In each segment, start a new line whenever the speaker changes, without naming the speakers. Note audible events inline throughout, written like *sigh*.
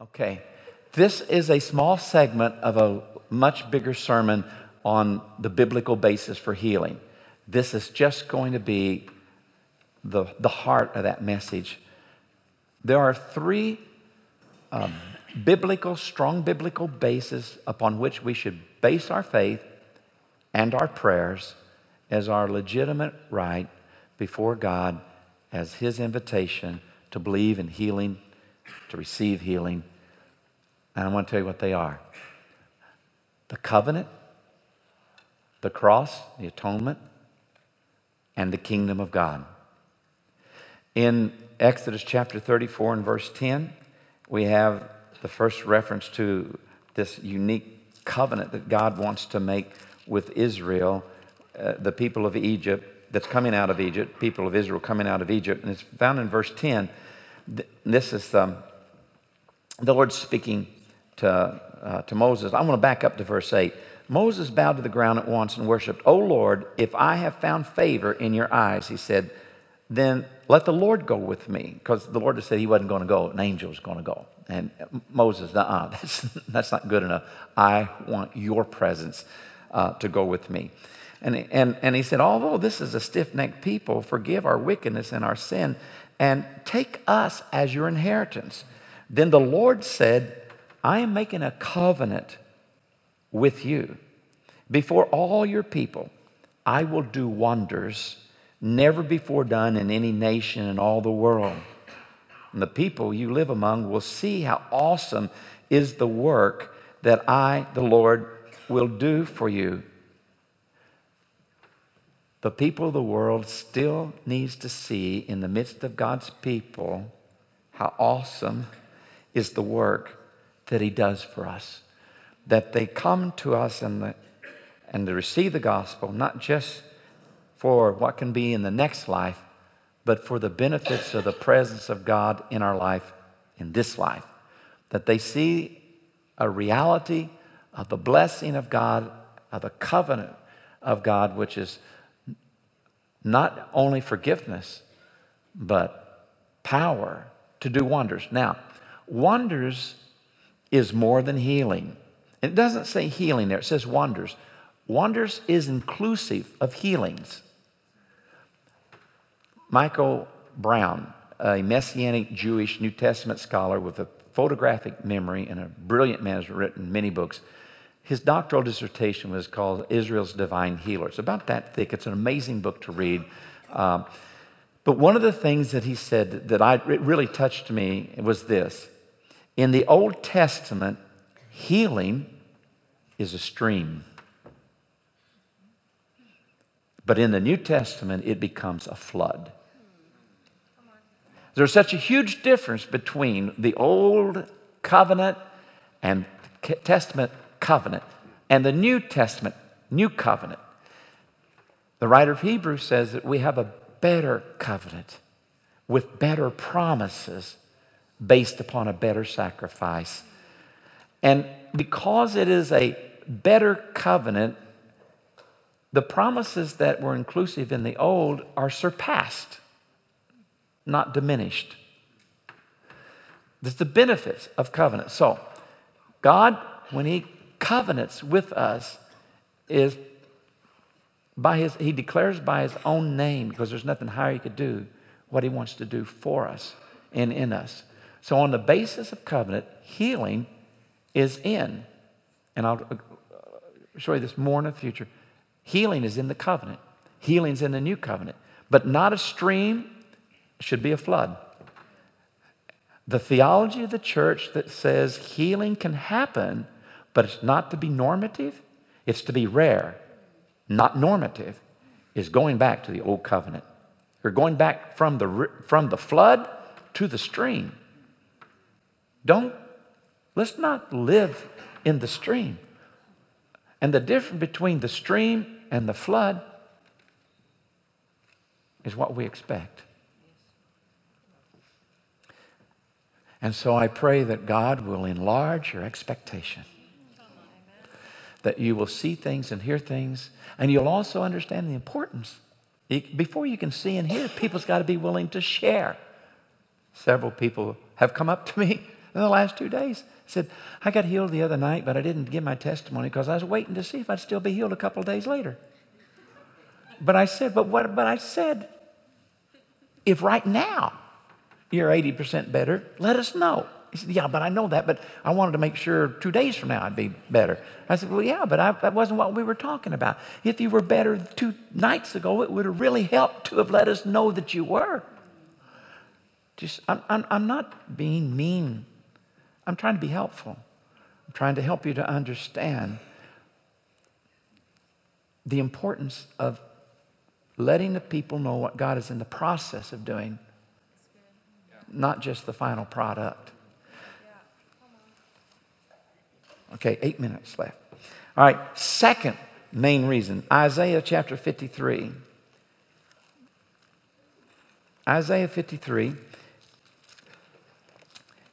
Okay, this is a small segment of a much bigger sermon on the biblical basis for healing. This is just going to be the, the heart of that message. There are three um, biblical, strong biblical bases upon which we should base our faith and our prayers as our legitimate right before God as His invitation to believe in healing to receive healing. And I want to tell you what they are the covenant, the cross, the atonement, and the kingdom of God. In Exodus chapter 34 and verse 10, we have the first reference to this unique covenant that God wants to make with Israel, uh, the people of Egypt that's coming out of Egypt, people of Israel coming out of Egypt. And it's found in verse 10. This is um, the Lord speaking to, uh, to Moses. I want to back up to verse 8. Moses bowed to the ground at once and worshiped. O Lord, if I have found favor in your eyes, he said, then let the Lord go with me. Because the Lord had said he wasn't going to go, an angel was going to go. And Moses, uh *laughs* that's, that's not good enough. I want your presence uh, to go with me. And, and, and he said, Although this is a stiff necked people, forgive our wickedness and our sin, and take us as your inheritance. Then the Lord said, I am making a covenant with you. Before all your people, I will do wonders never before done in any nation in all the world. And the people you live among will see how awesome is the work that I, the Lord, will do for you. The people of the world still needs to see in the midst of God's people how awesome is the work that He does for us. That they come to us and, the, and to receive the gospel, not just for what can be in the next life, but for the benefits of the presence of God in our life, in this life. That they see a reality of the blessing of God, of the covenant of God, which is not only forgiveness, but power to do wonders. Now, Wonders is more than healing. It doesn't say healing there, it says wonders. Wonders is inclusive of healings. Michael Brown, a Messianic Jewish New Testament scholar with a photographic memory and a brilliant man, has written many books. His doctoral dissertation was called Israel's Divine Healer. It's about that thick. It's an amazing book to read. Um, but one of the things that he said that I, it really touched me was this in the Old Testament, healing is a stream. But in the New Testament, it becomes a flood. There's such a huge difference between the Old Covenant and Testament covenant and the New Testament New Covenant. The writer of Hebrews says that we have a better covenant with better promises based upon a better sacrifice. And because it is a better covenant, the promises that were inclusive in the old are surpassed, not diminished. That's the benefits of covenant. So, God, when He covenants with us, is by His, He declares by His own name, because there's nothing higher He could do, what He wants to do for us and in us. So, on the basis of covenant, healing is in. And I'll uh, show you this more in the future. Healing is in the covenant, healing's in the new covenant, but not a stream, should be a flood. The theology of the church that says healing can happen, but it's not to be normative, it's to be rare, not normative, is going back to the old covenant. We're going back from the, from the flood to the stream. Don't, let's not live in the stream. And the difference between the stream and the flood is what we expect. And so I pray that God will enlarge your expectation. That you will see things and hear things, and you'll also understand the importance. Before you can see and hear, people's got to be willing to share. Several people have come up to me *laughs* in the last two days. Said, I got healed the other night, but I didn't give my testimony because I was waiting to see if I'd still be healed a couple days later. But I said, but what, but I said, if right now you're 80% better, let us know. He said, Yeah, but I know that, but I wanted to make sure two days from now I'd be better. I said, Well, yeah, but I, that wasn't what we were talking about. If you were better two nights ago, it would have really helped to have let us know that you were. Just, I'm, I'm, I'm not being mean. I'm trying to be helpful. I'm trying to help you to understand the importance of letting the people know what God is in the process of doing, not just the final product. Okay, eight minutes left. All right, second main reason Isaiah chapter 53. Isaiah 53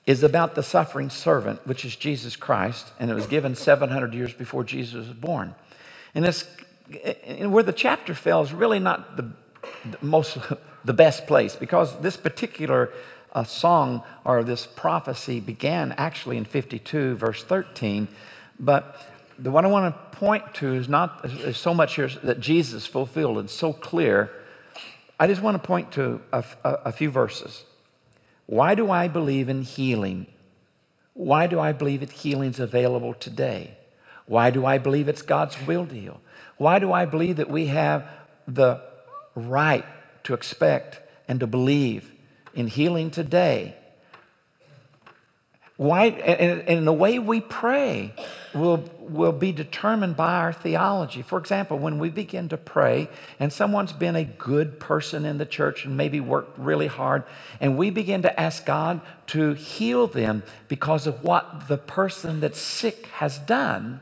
is about the suffering servant, which is Jesus Christ, and it was given 700 years before Jesus was born. And it's and where the chapter fell is really not the, the most *laughs* the best place because this particular uh, song or this prophecy began actually in 52 verse 13 but the one i want to point to is not is so much here that jesus fulfilled and so clear. I just want to point to a, a, a few verses. Why do i believe in healing? Why do i believe that healing is available today? Why do i believe it's god's will to heal why do I believe that we have the right to expect and to believe in healing today? Why, and, and the way we pray will, will be determined by our theology. For example, when we begin to pray and someone's been a good person in the church and maybe worked really hard, and we begin to ask God to heal them because of what the person that's sick has done,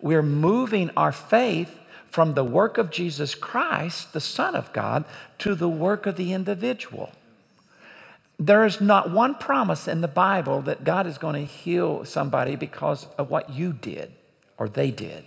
we're moving our faith from the work of Jesus Christ, the Son of God, to the work of the individual. There is not one promise in the Bible that God is going to heal somebody because of what you did or they did.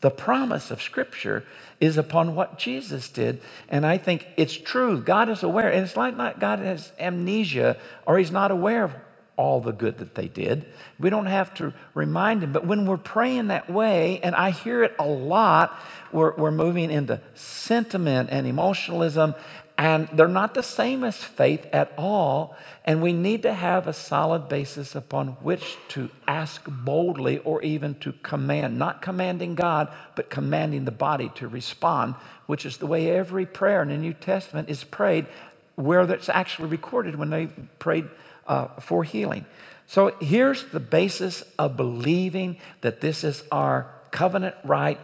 The promise of Scripture is upon what Jesus did. And I think it's true. God is aware. And it's like not God has amnesia or He's not aware of all the good that they did. We don't have to remind him. But when we're praying that way, and I hear it a lot, we're, we're moving into sentiment and emotionalism, and they're not the same as faith at all. And we need to have a solid basis upon which to ask boldly or even to command, not commanding God, but commanding the body to respond, which is the way every prayer in the New Testament is prayed, where that's actually recorded when they prayed uh, for healing. So here's the basis of believing that this is our covenant right,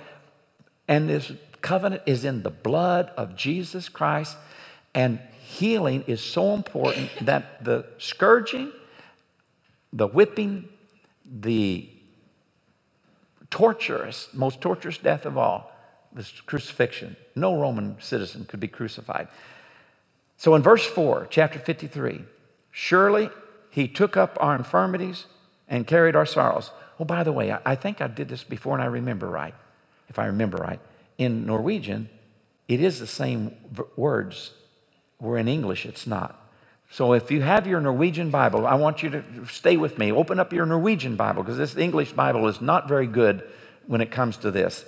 and this covenant is in the blood of Jesus Christ, and healing is so important that the scourging, the whipping, the torturous, most torturous death of all, was crucifixion. No Roman citizen could be crucified. So in verse 4, chapter 53, Surely he took up our infirmities and carried our sorrows. Oh, by the way, I, think I did this before and I remember right, if I remember right. In Norwegian, it is the same words, where in English it's not. So if you have your Norwegian Bible, I want you to stay with me. Open up your Norwegian Bible because this English Bible is not very good when it comes to this.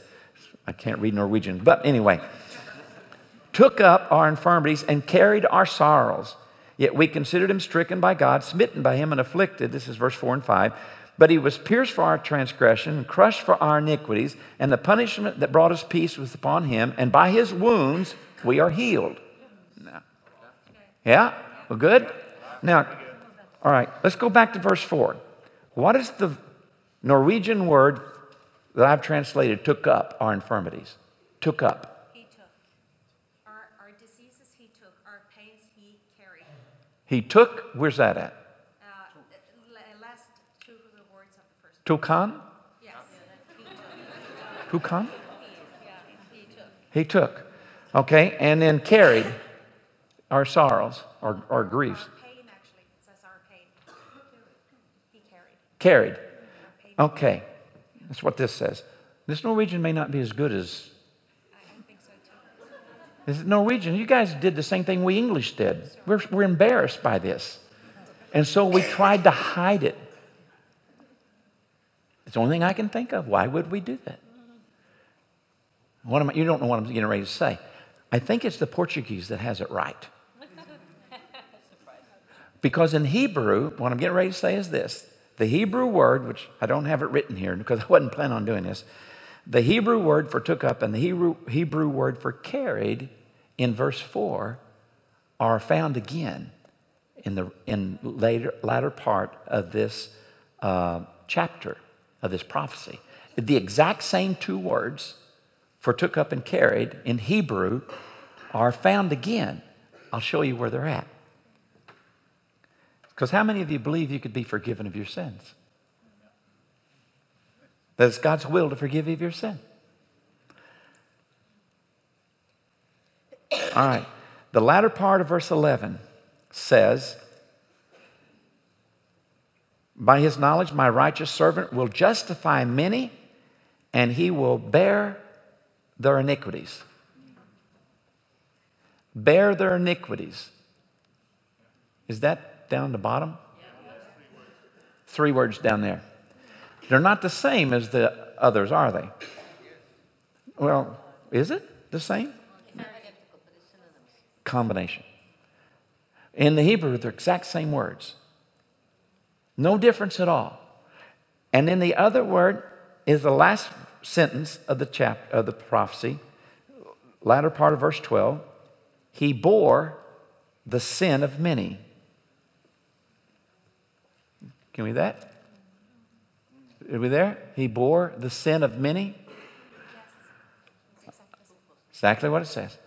I can't read Norwegian. But anyway, took up our infirmities and carried our sorrows. Yet we considered him stricken by God, smitten by him, and afflicted. This is verse 4 and 5. But he was pierced for our transgression, and crushed for our iniquities, and the punishment that brought us peace was upon him, and by his wounds we are healed. Yeah? Well, good? Now, all right, let's go back to verse 4. What is the Norwegian word that I've translated took up our infirmities? Took up. He took,
Our, our diseases he took, our pains he carried.
He took, where's that at? Uh, last two of the words of the first. Tukan? Yes. Tukan? Yeah, he took. He took. Okay, and then carried our sorrows, our, our griefs. Our pain, actually. It says our pain. He carried. Carried. Okay, that's what this says. This Norwegian may not be as good as I don't think so, too. this is Norwegian. You guys did the same thing we English did. We're, we're embarrassed by this. And so we tried to hide it It's the only thing I can think of. Why would we do that? What am I, you don't know what I'm getting ready to say. I think it's the Portuguese that has it right. Because in Hebrew, what I'm getting ready to say is this the Hebrew word, which I don't have it written here because *laughs* I wasn't planning on doing this, the Hebrew word for took up and the Hebrew, Hebrew word for carried in verse 4 are found again in the in later, latter part of this uh, chapter of this prophecy. The exact same two words for took up and carried in Hebrew are found again. I'll show you where they're at. Because how many of you believe you could be forgiven of your sins? That it's God's will to forgive you of your sin. All right. The latter part of verse 11 says, By his knowledge, my righteous servant will justify many, and he will bear their iniquities. Bear their iniquities. Is that down the bottom? Three words down there. They're not the same as the others, are they? Well, is it the same? Combination. In the Hebrew, they're exact same words. No difference at all. And then the other word is the last sentence of the chapter of the prophecy, latter part of verse 12. He bore the sin of many. Can we that? Are we there? He bore the sin of many. Exactly what it says.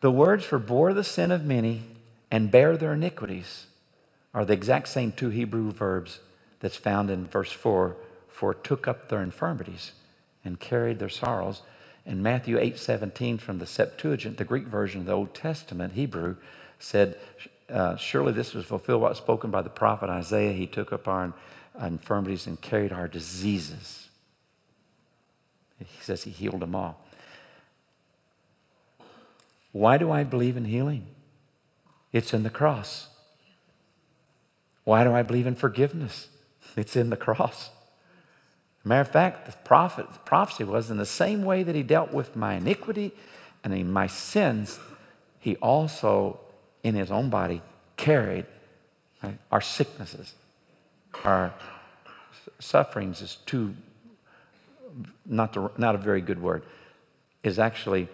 The words for bore the sin of many and bear their iniquities are the exact same two Hebrew verbs that's found in verse 4 for took up their infirmities and carried their sorrows. In Matthew 8 17 from the Septuagint, the Greek version of the Old Testament, Hebrew, said, uh, Surely this was fulfilled what was spoken by the prophet Isaiah. He took up our infirmities and carried our diseases. He says he healed them all. Why do I believe in healing? It's in the cross. Why do I believe in forgiveness? *laughs* It's in the cross. Matter of fact, the prophet, the prophecy was in the same way that he dealt with my iniquity and in my sins, he also, in his own body, carried right, our sicknesses, our sufferings is too, not, the, not a very good word, is actually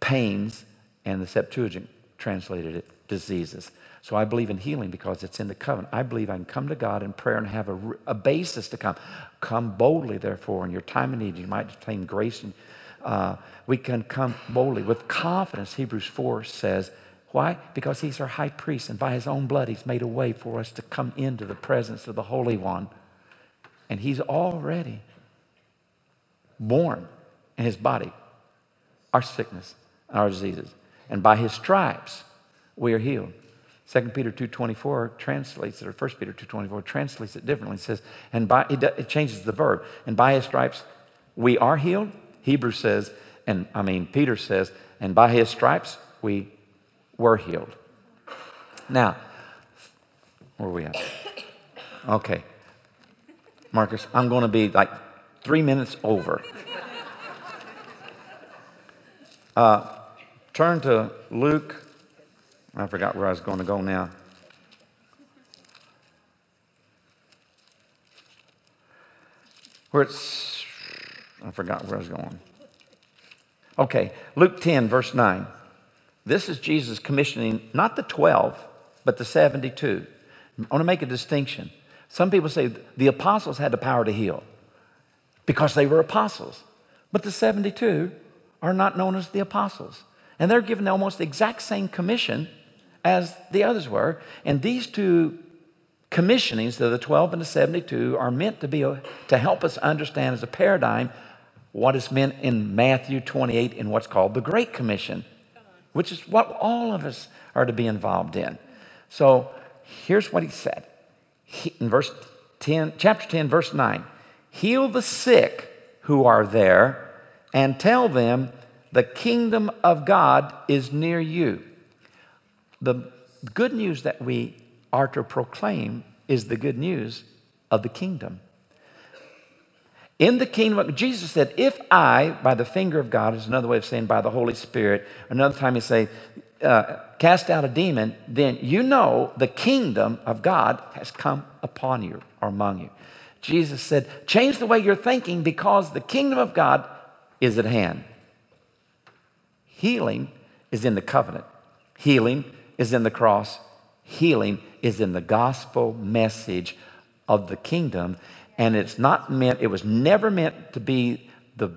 pains and the Septuagint translated it diseases. So I believe in healing because it's in the covenant. I believe I can come to God in prayer and have a, a basis to come. Come boldly, therefore, in your time of need. You might obtain grace. And, uh, we can come boldly with confidence. Hebrews 4 says, why? Because he's our high priest, and by his own blood, he's made a way for us to come into the presence of the Holy One. And he's already borne in his body our sickness, and our diseases and by his stripes we are healed. 2 Peter 2.24 translates it, or 1 Peter 2.24 translates it differently. It says, and by, it changes the verb, and by his stripes we are healed. Hebrew says, and I mean, Peter says, and by his stripes we were healed. Now, where are we at? Okay. Marcus, I'm going to be like three minutes over. Uh, Turn to Luke. I forgot where I was going to go now. Where it's, I forgot where I was going. Okay, Luke 10, verse 9. This is Jesus commissioning not the 12, but the 72. I want to make a distinction. Some people say the apostles had the power to heal because they were apostles, but the 72 are not known as the apostles. And they're given almost the exact same commission as the others were. And these two commissionings, the 12 and the 72, are meant to be to help us understand as a paradigm what is meant in Matthew 28 in what's called the Great Commission, which is what all of us are to be involved in. So here's what he said he, in verse 10, chapter 10, verse 9 Heal the sick who are there and tell them the kingdom of God is near you. The good news that we are to proclaim is the good news of the kingdom. In the kingdom of Jesus said, if I, by the finger of God, is another way of saying by the Holy Spirit, another time he say, uh, cast out a demon, then you know the kingdom of God has come upon you or among you. Jesus said, change the way you're thinking because the kingdom of God is at hand. Healing is in the covenant, healing is in the cross, healing is in the gospel message of the kingdom. And it's not meant, it was never meant to be the,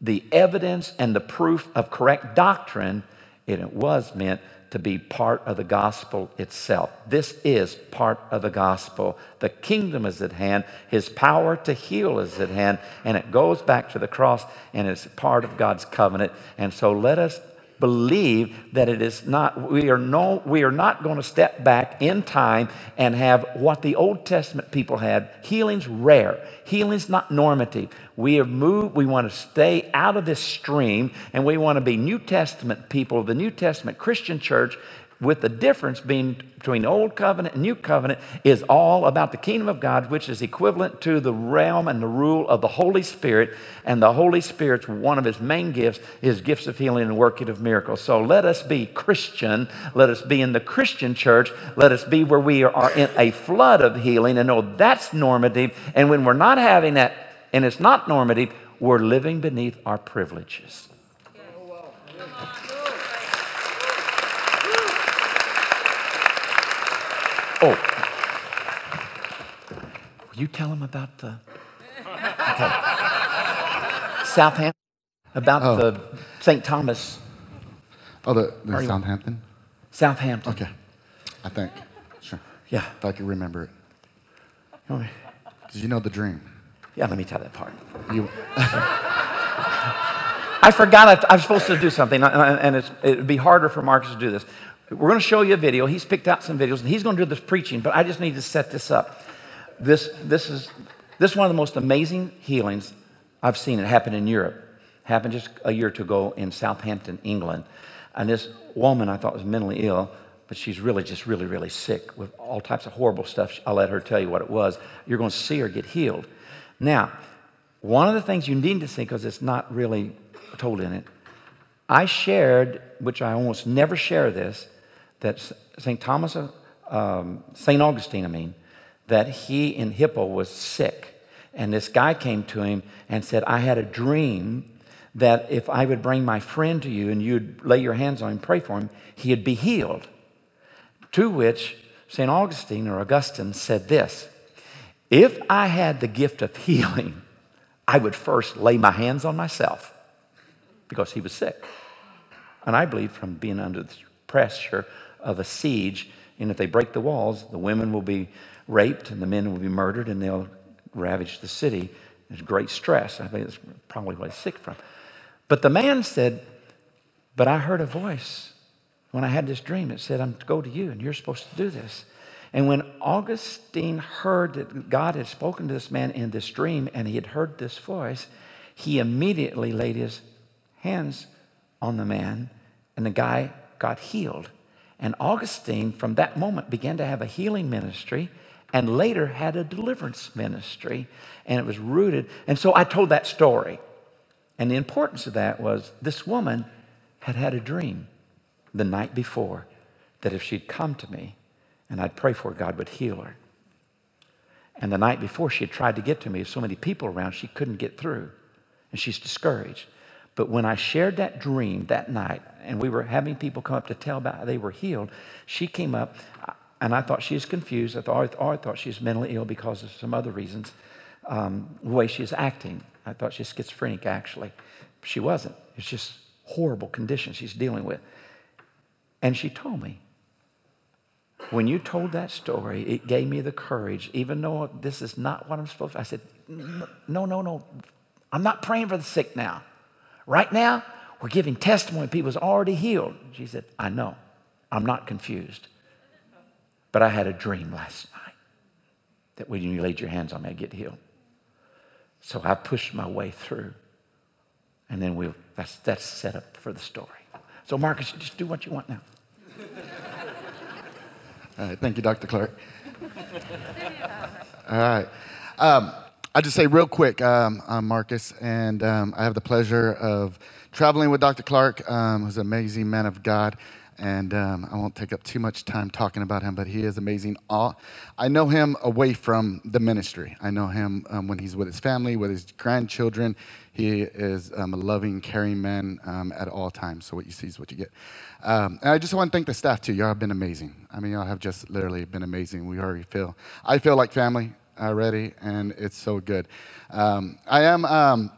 the evidence and the proof of correct doctrine, and it was meant to be part of the gospel itself. This is part of the gospel. The kingdom is at hand, his power to heal is at hand, and it goes back to the cross and it's part of God's covenant. And so let us believe that it is not we are no we are not going to step back in time and have what the old testament people had. Healing's rare. Healing's not normative. We have moved we want to stay out of this stream and we want to be new testament people of the new testament christian church with the difference being between old covenant and new covenant is all about the kingdom of God, which is equivalent to the realm and the rule of the Holy Spirit. And the Holy Spirit's one of his main gifts is gifts of healing and working of miracles. So let us be Christian. Let us be in the Christian church. Let us be where we are in a flood of healing and know that's normative. And when we're not having that and it's not normative, we're living beneath our privileges. Oh. Will you tell him about the okay. Southampton? About
Oh.
the St. Thomas
Oh, the, the
Are you-
Southampton?
Southampton.
Okay. I think. Sure.
Yeah.
If I can remember it.
Okay.
Because you know the dream.
Yeah, let me tell that part.
You, *laughs*
I forgot I, I was supposed to do something, and it's, it would be harder for Marcus to do this. We're going to show you a video. He's picked out some videos, and he's going to do this preaching, but I just need to set this up. This, this, is, this is one of the most amazing healings I've seen. It happened in Europe. happened just a year or two ago in Southampton, England. And this woman I thought was mentally ill, but she's really just really, really sick with all types of horrible stuff. I'll let her tell you what it was. You're going to see her get healed. Now, one of the things you need to see, because it's not really told in it, I shared, which I almost never share this, that St. Thomas, um, St. Augustine, I mean, that he in Hippo was sick. And this guy came to him and said, I had a dream that if I would bring my friend to you and you'd lay your hands on him, pray for him, he'd be healed. To which St. Augustine or Augustine said this If I had the gift of healing, I would first lay my hands on myself because he was sick. And I believe from being under the pressure of a siege, and if they break the walls, the women will be raped and the men will be murdered and they'll ravage the city. There's great stress. I think it's probably what he's sick from. But the man said, But I heard a voice when I had this dream. It said, I'm to go to you and you're supposed to do this. And when Augustine heard that God had spoken to this man in this dream and he had heard this voice, he immediately laid his hands on the man and the guy got healed. And Augustine, from that moment, began to have a healing ministry and later had a deliverance ministry. And it was rooted. And so I told that story. And the importance of that was this woman had had a dream the night before that if she'd come to me and I'd pray for her, God would heal her. And the night before, she had tried to get to me. with So many people around, she couldn't get through. And she's discouraged. But when I shared that dream that night, and we were having people come up to tell about how they were healed, she came up, and I thought she was confused. I thought, or I thought she was mentally ill because of some other reasons, um, the way she was acting. I thought she was schizophrenic, actually. She wasn't. It's just horrible condition she's dealing with. And she told me, when you told that story, it gave me the courage, even though this is not what I'm supposed to. I said, no, no, no. I'm not praying for the sick now. Right now, we're giving testimony. People's already healed. She said, I know. I'm not confused. But I had a dream last night that when you laid your hands on me, I'd get healed. So I pushed my way through. And then we'll, that's, that's set up for the story. So, Marcus, just do what you want now.
all right, thank you, Dr. Clark. *laughs* All right. Um, I just say real quick, um, I'm Marcus, and um, I have the pleasure of traveling with Dr. Clark, um, who's an amazing man of God. And um, I won't take up too much time talking about him, but he is amazing. All, I know him away from the ministry. I know him um, when he's with his family, with his grandchildren. He is um, a loving, caring man at all times. So what you see is what you get. And I just want to thank the staff too. Y'all have been amazing. I mean, y'all have just literally been amazing. We already feel. I feel like family already, and it's so good. Um, I am. Um,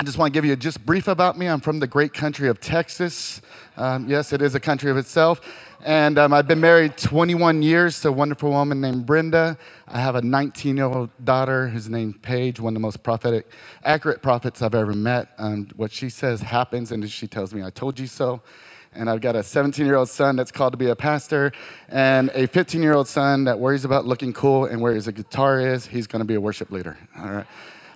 I just want to give you just brief about me. I'm from the great country of Texas. Um, yes, it is a country of itself. And um, I've been married 21 years to a wonderful woman named Brenda. I have a 19 year old daughter who's named Paige, one of the most prophetic, accurate prophets I've ever met. Um, what she says happens, and she tells me, I told you so and I've got a 17 year old son that's called to be a pastor, and a 15 year old son that worries about looking cool and where his guitar is. He's going to be a worship leader. All right.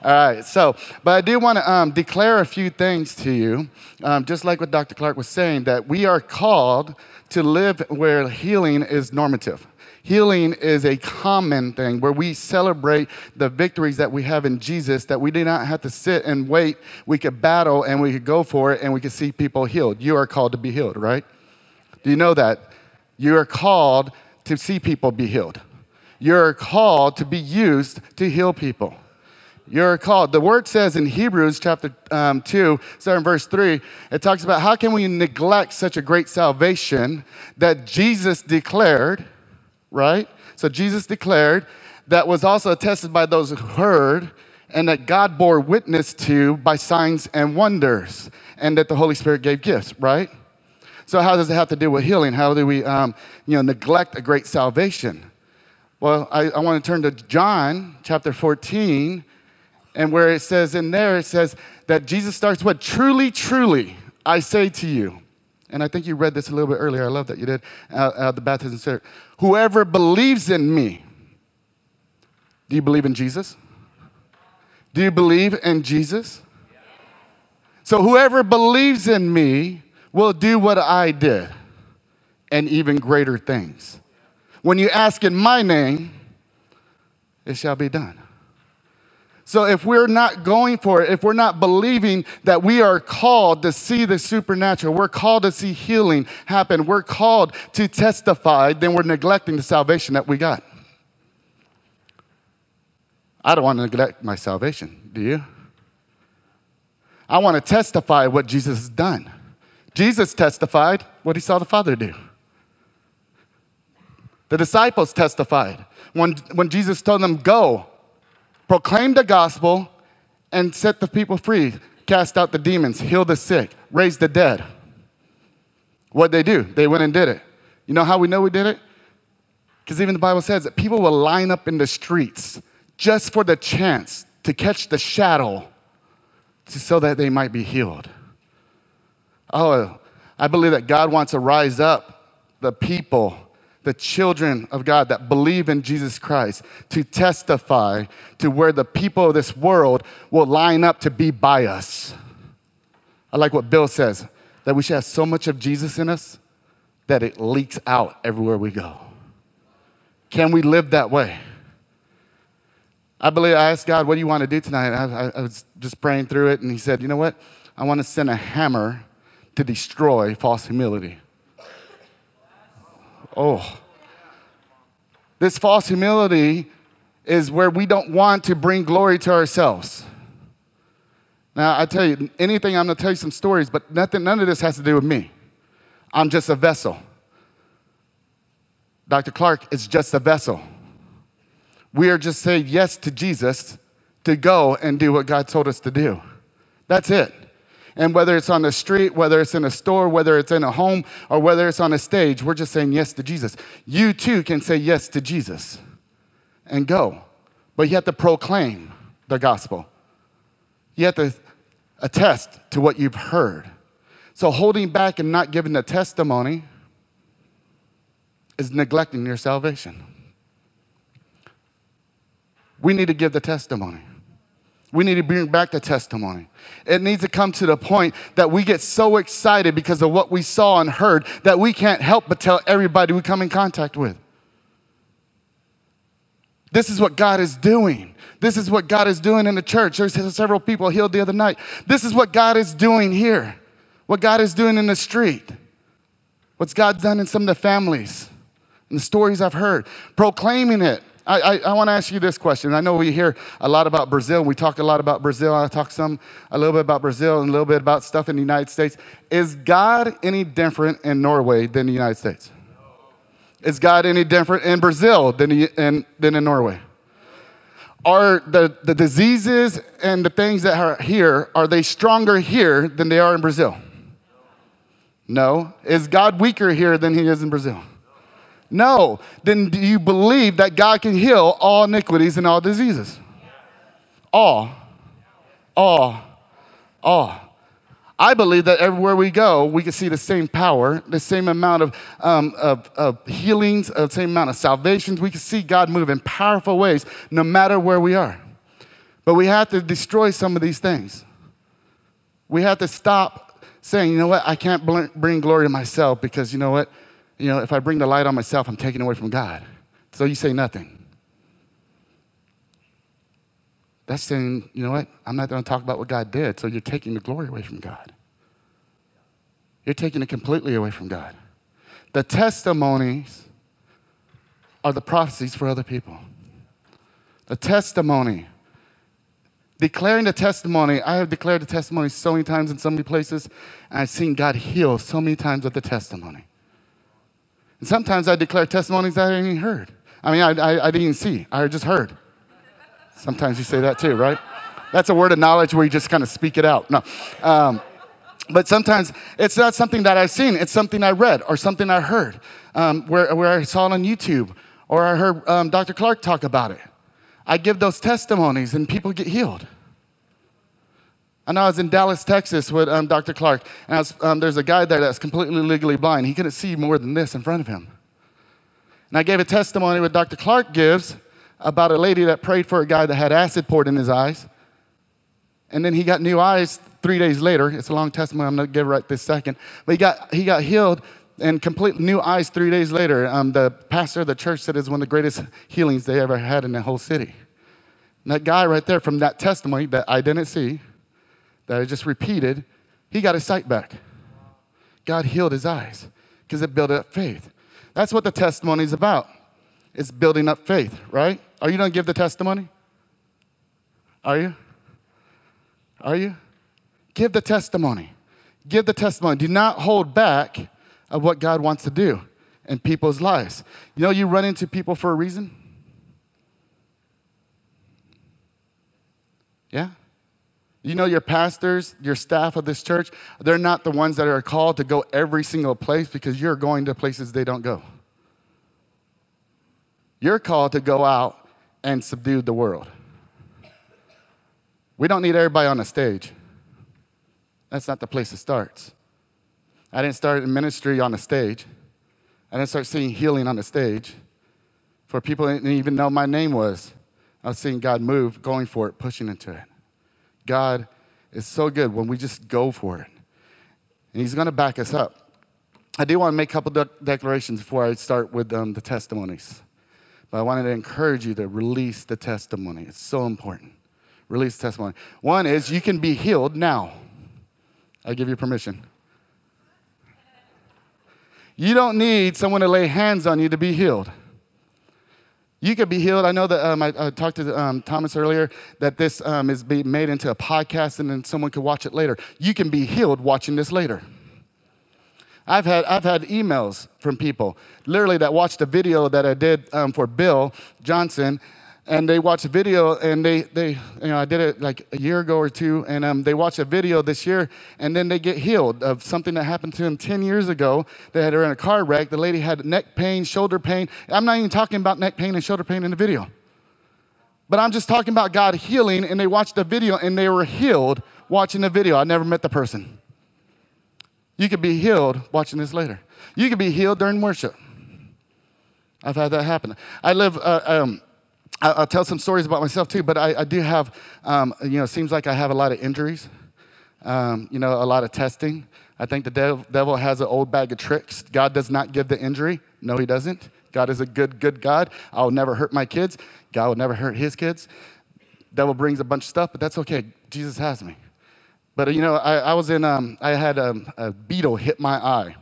All right, so, but I do want to um, declare a few things to you, um, just like what Dr. Clark was saying, that we are called to live where healing is normative. Healing is a common thing where we celebrate the victories that we have in Jesus, that we do not have to sit and wait. We could battle and we could go for it and we could see people healed. You are called to be healed, right? Do you know that? You are called to see people be healed. You're called to be used to heal people. You're called. The word says in Hebrews chapter um, 2, starting verse 3, it talks about how can we neglect such a great salvation that Jesus declared right? So Jesus declared that was also attested by those who heard and that God bore witness to by signs and wonders and that the Holy Spirit gave gifts, right? So how does it have to do with healing? How do we, um, you know, neglect a great salvation? Well, I, I want to turn to John chapter 14, and where it says in there, it says that Jesus starts with, truly, truly, I say to you. And I think you read this a little bit earlier. I love that you did. Uh, uh, the baptism center. Whoever believes in me. Do you believe in Jesus? Do you believe in Jesus? So whoever believes in me will do what I did and even greater things. When you ask in my name, it shall be done. So if we're not going for it, if we're not believing that we are called to see the supernatural, we're called to see healing happen, we're called to testify, then we're neglecting the salvation that we got. I don't want to neglect my salvation, do you? I want to testify what Jesus has done. Jesus testified what he saw the Father do. The disciples testified when, when Jesus told them, Go, proclaim the gospel, and set the people free, cast out the demons, heal the sick, raise the dead. What they do? They went and did it. You know how we know we did it? Because even the Bible says that people will line up in the streets just for the chance to catch the shadow so that they might be healed. Oh, I believe that God wants to rise up the people the children of God that believe in Jesus Christ to testify to where the people of this world will line up to be by us. I like what Bill says that we should have so much of Jesus in us that it leaks out everywhere we go. Can we live that way? I believe I asked God, What do you want to do tonight? I, I was just praying through it, and He said, You know what? I want to send a hammer to destroy false humility. Oh. This false humility is where we don't want to bring glory to ourselves. Now, I tell you, anything, I'm to tell you some stories, but nothing, none of this has to do with me. I'm just a vessel. Dr. Clark is just a vessel. We are just saying yes to Jesus to go and do what God told us to do. That's it. And whether it's on the street, whether it's in a store, whether it's in a home, or whether it's on a stage, we're just saying yes to Jesus. You too can say yes to Jesus and go. But you have to proclaim the gospel. You have to attest to what you've heard. So holding back and not giving the testimony is neglecting your salvation. We need to give the testimony. We need to bring back the testimony. It needs to come to the point that we get so excited because of what we saw and heard that we can't help but tell everybody we come in contact with. This is what God is doing. This is what God is doing in the church. There's several people healed the other night. This is what God is doing here, what God is doing in the street, what's God done in some of the families, and the stories I've heard, proclaiming it. I, I, I want to ask you this question. I know we hear a lot about Brazil. We talk a lot about Brazil. I talk some a little bit about Brazil and a little bit about stuff in the United States. Is God any different in Norway than the United States? Is God any different in Brazil than, in, than in Norway? Are the, the diseases and the things that are here, are they stronger here than they are in Brazil? No. Is God weaker here than he is in Brazil? No. Then do you believe that God can heal all iniquities and all diseases? All. All. All. I believe that everywhere we go, we can see the same power, the same amount of, um, of, of healings, the same amount of salvations. We can see God move in powerful ways no matter where we are. But we have to destroy some of these things. We have to stop saying, you know what, I can't bring glory to myself because, you know what, you know, if I bring the light on myself, I'm taking away from God. So you say nothing. That's saying, you know what? I'm not going to talk about what God did, so you're taking the glory away from God. You're taking it completely away from God. The testimonies are the prophecies for other people. The testimony. Declaring the testimony. I have declared the testimony so many times in so many places, and I've seen God heal so many times with the testimony. And sometimes I declare testimonies that I hadn't even heard. I mean, I, I, I didn't even see, I just heard. Sometimes you say that too, right? That's a word of knowledge where you just kind of speak it out. No. Um, but sometimes it's not something that I've seen, it's something I read or something I heard um, where, where I saw it on YouTube or I heard um, Dr. Clark talk about it. I give those testimonies and people get healed. I know I was in Dallas, Texas with um, Dr. Clark, and was, um, there's a guy there that's completely legally blind. He couldn't see more than this in front of him. And I gave a testimony what Dr. Clark gives about a lady that prayed for a guy that had acid poured in his eyes. And then he got new eyes three days later. It's a long testimony. I'm to give right this second. But he got, he got healed and complete new eyes three days later. Um, the pastor of the church said it's one of the greatest healings they ever had in the whole city. And that guy right there from that testimony that I didn't see, that I just repeated, he got his sight back. God healed his eyes because it built up faith. That's what the testimony is about. It's building up faith, right? Are you going to give the testimony? Are you? Are you? Give the testimony. Give the testimony. Do not hold back of what God wants to do in people's lives. You know, you run into people for a reason. Yeah? You know, your pastors, your staff of this church, they're not the ones that are called to go every single place because you're going to places they don't go. You're called to go out and subdue the world. We don't need everybody on the stage. That's not the place it starts. I didn't start in ministry on the stage. I didn't start seeing healing on the stage. For people didn't even know my name was. I was seeing God move, going for it, pushing into it. God is so good when we just go for it. And He's going to back us up. I do want to make a couple de- declarations before I start with um, the testimonies. But I wanted to encourage you to release the testimony. It's so important. Release testimony. One is you can be healed now. I give you permission. You don't need someone to lay hands on you to be healed. You could be healed. I know that um, I, I, talked to um, Thomas earlier that this um, is being made into a podcast and then someone could watch it later. You can be healed watching this later. I've had, I've had emails from people, literally, that watched a video that I did um, for Bill Johnson, and they watched a video, and they, they you know, I did it like a year ago or two, and um, they watched a video this year, and then they get healed of something that happened to them 10 years ago. They had her in a car wreck. The lady had neck pain, shoulder pain. I'm not even talking about neck pain and shoulder pain in the video. But I'm just talking about God healing, and they watched the video, and they were healed watching the video. I never met the person. You could be healed watching this later. You could be healed during worship. I've had that happen. I live, uh, um, I'll tell some stories about myself too, but I, I do have, um, you know, it seems like I have a lot of injuries, um, you know, a lot of testing. I think the dev- devil has an old bag of tricks. God does not give the injury. No, he doesn't. God is a good, good God. I'll never hurt my kids. God will never hurt his kids. Devil brings a bunch of stuff, but that's okay. Jesus has me. But you know, I, I was in, um, I had a, a beetle hit my eye.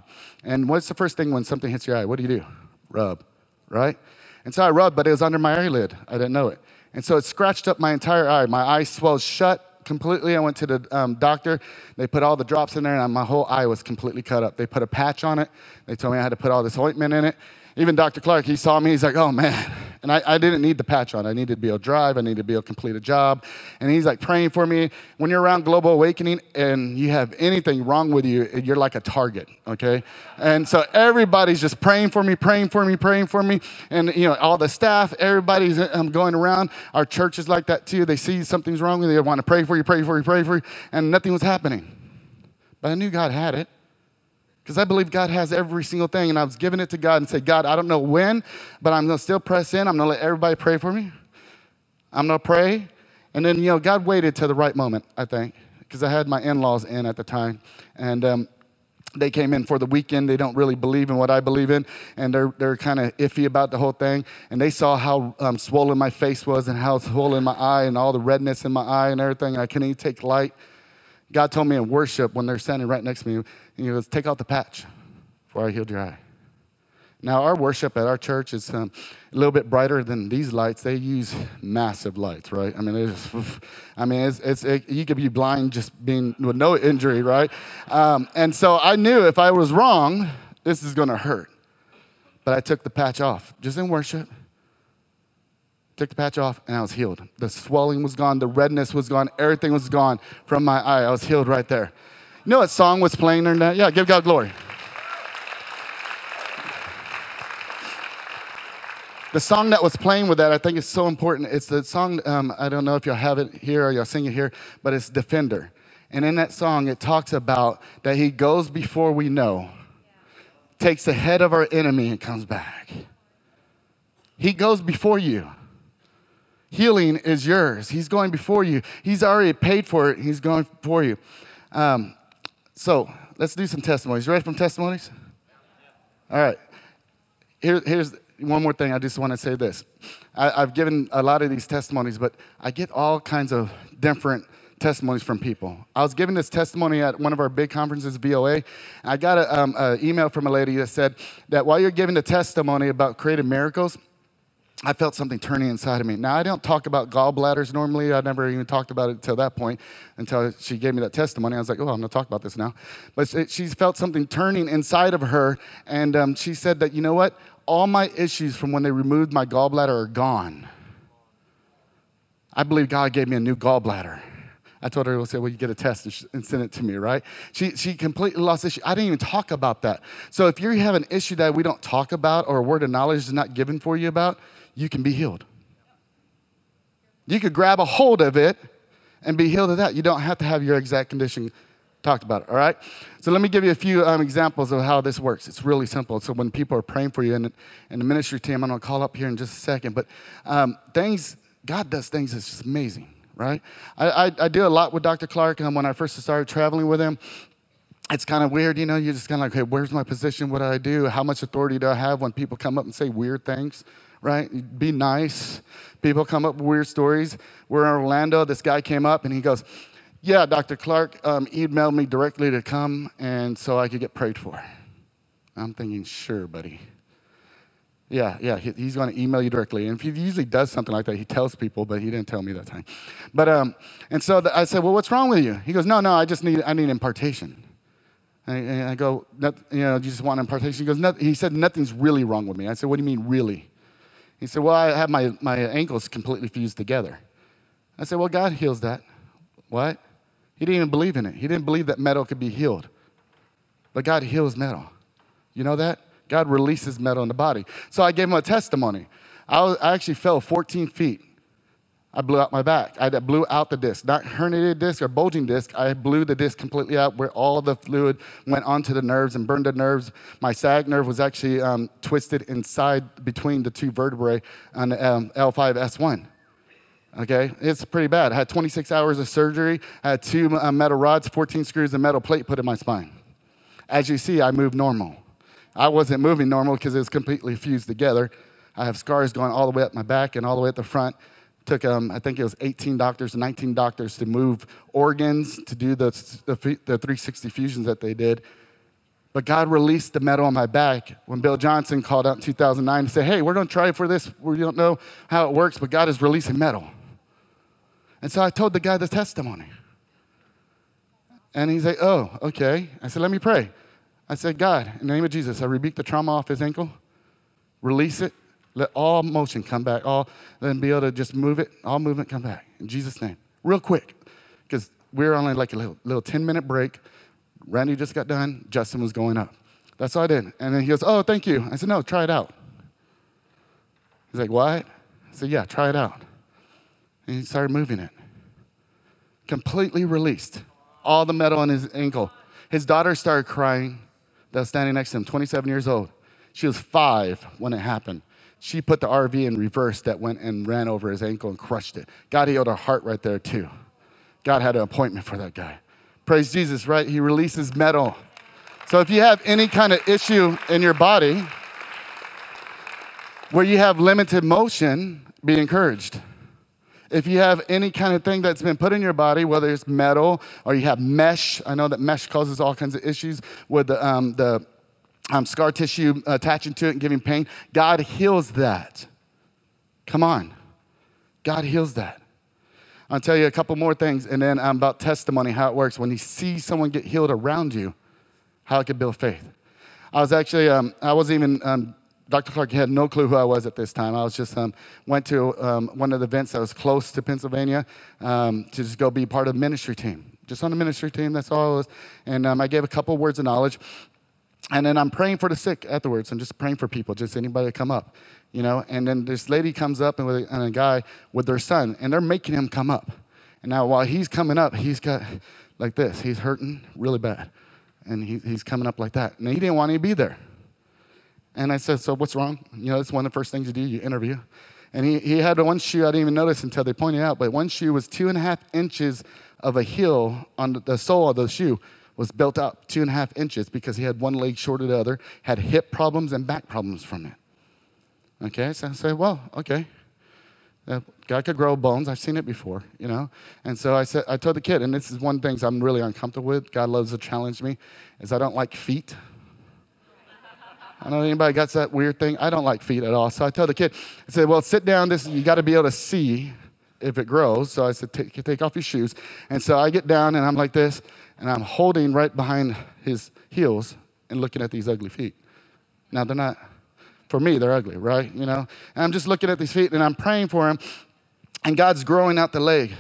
And what's the first thing when something hits your eye? What do you do? Rub, right? And so I rubbed, but it was under my eyelid. I didn't know it. And so it scratched up my entire eye. My eye swelled shut completely. I went to the um, doctor. They put all the drops in there, and my whole eye was completely cut up. They put a patch on it. They told me I had to put all this ointment in it. Even Dr. Clark, he saw me, he's like, oh man. And I, I didn't need the patch on. I needed to be able to drive, I needed to be able to complete a job. And he's like praying for me. When you're around Global Awakening and you have anything wrong with you, you're like a target, okay? And so everybody's just praying for me, praying for me, praying for me. And you know, all the staff, everybody's um, going around. Our church is like that too. They see something's wrong with you, they want to pray for you, pray for you, pray for you, and nothing was happening. But I knew God had it. Because I believe God has every single thing, and I was giving it to God and said, God, I don't know when, but I'm gonna still press in. I'm gonna let everybody pray for me. I'm gonna pray. And then, you know, God waited to the right moment, I think, because I had my in laws in at the time. And um, they came in for the weekend. They don't really believe in what I believe in, and they're, they're kind of iffy about the whole thing. And they saw how um, swollen my face was and how swollen my eye and all the redness in my eye and everything. And I couldn't even take light. God told me in worship when they're standing right next to me, he goes, Take out the patch before I healed your eye. Now, our worship at our church is um, a little bit brighter than these lights. They use massive lights, right? I mean, it's, *laughs* I mean, it's, it's it, you could be blind just being with no injury, right? Um, and so I knew if I was wrong, this is going to hurt. But I took the patch off just in worship took the patch off, and I was healed. The swelling was gone, the redness was gone, everything was gone from my eye. I was healed right there. You know what song was playing there? Yeah, give God glory. The song that was playing with that, I think is so important. It's the song, um, I don't know if you'll have it here or you'll sing it here, but it's Defender. And in that song, it talks about that he goes before we know, takes the head of our enemy, and comes back. He goes before you. Healing is yours. He's going before you. He's already paid for it. He's going for you. Um, so let's do some testimonies. You ready for testimonies? All right. Here, here's one more thing. I just want to say this. I, I've given a lot of these testimonies, but I get all kinds of different testimonies from people. I was giving this testimony at one of our big conferences, VOA. I got an um, email from a lady that said that while you're giving the testimony about creative miracles, I felt something turning inside of me. Now, I don't talk about gallbladders normally. I never even talked about it until that point, until she gave me that testimony. I was like, oh, I'm going to talk about this now. But she felt something turning inside of her, and um, she said that, you know what? All my issues from when they removed my gallbladder are gone. I believe God gave me a new gallbladder. I told her, say, well, you get a test and send it to me, right? She, she completely lost issue. I didn't even talk about that. So if you have an issue that we don't talk about or a word of knowledge is not given for you about, you can be healed. You could grab a hold of it and be healed of that. You don't have to have your exact condition talked about, all right? So let me give you a few um, examples of how this works. It's really simple. So when people are praying for you, and, and the ministry team, I'm going to call up here in just a second, but um, things, God does things that's just amazing, right? I, I, I do a lot with Dr. Clark um, when I first started traveling with him it's kind of weird, you know, you're just kind of like, hey, where's my position? What do I do? How much authority do I have when people come up and say weird things? Right? Be nice. People come up with weird stories. We're in Orlando. This guy came up and he goes, Yeah, Dr. Clark um, emailed me directly to come and so I could get prayed for. I'm thinking, Sure, buddy. Yeah, yeah, he's going to email you directly. And if he usually does something like that, he tells people, but he didn't tell me that time. But um, and so the, I said, well, what's wrong with you? He goes, no, no, I just need, I need impartation. And I, go, you know, you just want impartation? He goes, he said, nothing's really wrong with me. I said, what do you mean, really? He said, Well, I have my, my ankles completely fused together. I said, Well, God heals that. What? He didn't even believe in it. He didn't believe that metal could be healed. But God heals metal. You know that? God releases metal in the body. So I gave him a testimony. I, was, I actually fell 14 feet I blew out my back. I blew out the disc, not herniated disc or bulging disc. I blew the disc completely out where all the fluid went onto the nerves and burned the nerves. My sag nerve was actually um, twisted inside between the two vertebrae on the um, L5S1. Okay, it's pretty bad. I had 26 hours of surgery. I had two uh, metal rods, 14 screws, and metal plate put in my spine. As you see, I moved normal. I wasn't moving normal because it was completely fused together. I have scars going all the way up my back and all the way at the front Took, um, I think it was 18 doctors, and 19 doctors to move organs, to do the, the, the 360 fusions that they did. But God released the metal on my back when Bill Johnson called out in 2009 and said, Hey, we're going to try for this. We don't know how it works, but God is releasing metal. And so I told the guy the testimony. And he's like, Oh, okay. I said, Let me pray. I said, God, in the name of Jesus, I rebuke the trauma off his ankle, release it, let all motion come back, all then be able to just move it, all movement come back in Jesus' name, real quick, because we are only like a little, little 10 minute break. Randy just got done. Justin was going up. That's all I did. And then he goes, "Oh, thank you." I said, "No, try it out." He's like, "What?" I said, "Yeah, try it out." And he started moving it. Completely released all the metal on his ankle. His daughter started crying that was standing next to him, 27 years old. She was five when it happened. She put the RV in reverse that went and ran over his ankle and crushed it. God healed her heart right there, too. God had an appointment for that guy. Praise Jesus, right? He releases metal. So if you have any kind of issue in your body where you have limited motion, be encouraged. If you have any kind of thing that's been put in your body, whether it's metal or you have mesh, I know that mesh causes all kinds of issues with the, um, the um, scar tissue attaching to it and giving pain. God heals that. Come on. God heals that. I'll tell you a couple more things, and then um, about testimony, how it works. When you see someone get healed around you, how it can build faith. I was actually, um, I wasn't even um, Dr. Clark had no clue who I was at this time. I was just um, went to um, one of the events that was close to Pennsylvania um, to just go be part of the ministry team. Just on the ministry team, that's all I was. And I gave a couple words of knowledge. And then I'm praying for the sick afterwards. I'm just praying for people, just anybody to come up, you know. And then this lady comes up and, with a, and a guy with their son, and they're making him come up. And now while he's coming up, he's got like this. He's hurting really bad. And he, he's coming up like that. And he didn't want to be there. And I said, So what's wrong? You know, it's one of the first things you do, you interview. And he, he had one shoe I didn't even notice until they pointed out, but one shoe was two and a half inches of a heel on the sole of the shoe was built up two and a half inches because he had one leg shorter than the other, had hip problems and back problems from it. Okay, so I said, well, okay. Uh, could grow bones. I've seen it before, you know. And so I said, I told the kid, and this is one of the things I'm really uncomfortable with. God loves to challenge me, is I don't like feet. I don't know anybody got that weird thing. I don't like feet at all. So I tell the kid, I said, well, sit down. This you got to be able to see if it grows. So I said, take, take off your shoes. And so I get down and I'm like this, and I'm holding right behind his heels and looking at these ugly feet. Now they're not, for me, they're ugly, right? You know. And I'm just looking at these feet and I'm praying for him, and God's growing out the leg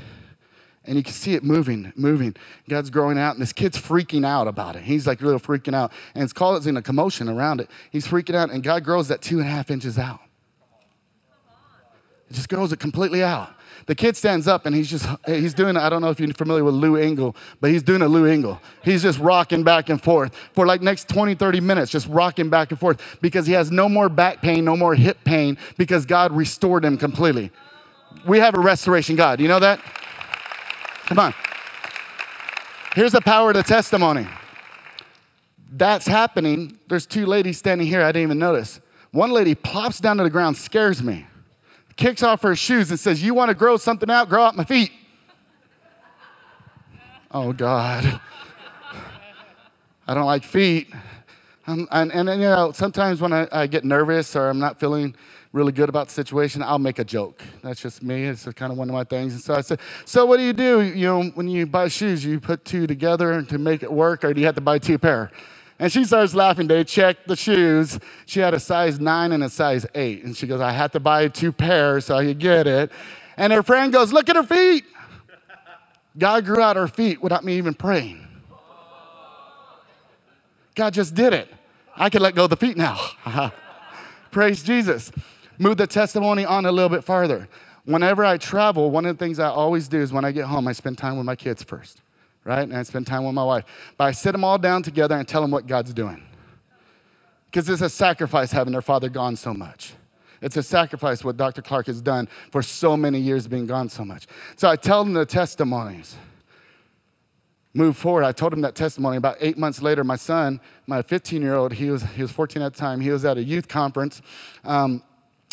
and you can see it moving, moving. God's growing out, and this kid's freaking out about it. He's like really freaking out, and it's causing a commotion around it. He's freaking out, and God grows that two and a half inches out. It just grows it completely out. The kid stands up and he's just, he's doing, I don't know if you're familiar with Lou Engle, but he's doing a Lou Engle. He's just rocking back and forth for like next 20, 30 minutes, just rocking back and forth because he has no more back pain, no more hip pain because God restored him completely. We have a restoration God. You know that? Come on. Here's the power of the testimony. That's happening. There's two ladies standing here I didn't even notice. One lady plops down to the ground, scares me, kicks off her shoes, and says, You want to grow something out? Grow out my feet. Oh, God. I don't like feet. And, and, and, you know, sometimes when I, I get nervous or I'm not feeling really good about the situation, I'll make a joke. That's just me. It's kind of one of my things. And so I said, So what do you do? You know, when you buy shoes, you put two together to make it work, or do you have to buy two pair? And she starts laughing. They checked the shoes. She had a size nine and a size eight. And she goes, I had to buy two pairs so I could get it. And her friend goes, Look at her feet. God grew out her feet without me even praying. God just did it. I can let go of the feet now. *laughs* Praise Jesus move the testimony on a little bit farther. Whenever I travel, one of the things I always do is when I get home, I spend time with my kids first, right? And I spend time with my wife. But I sit them all down together and tell them what God's doing. Because it's a sacrifice having their father gone so much. It's a sacrifice what Dr. Clark has done for so many years being gone so much. So I tell them the testimonies. Move forward. I told him that testimony. About eight months later, my son, my 15 year old, he was, he was 14 at the time, he was at a youth conference. Um,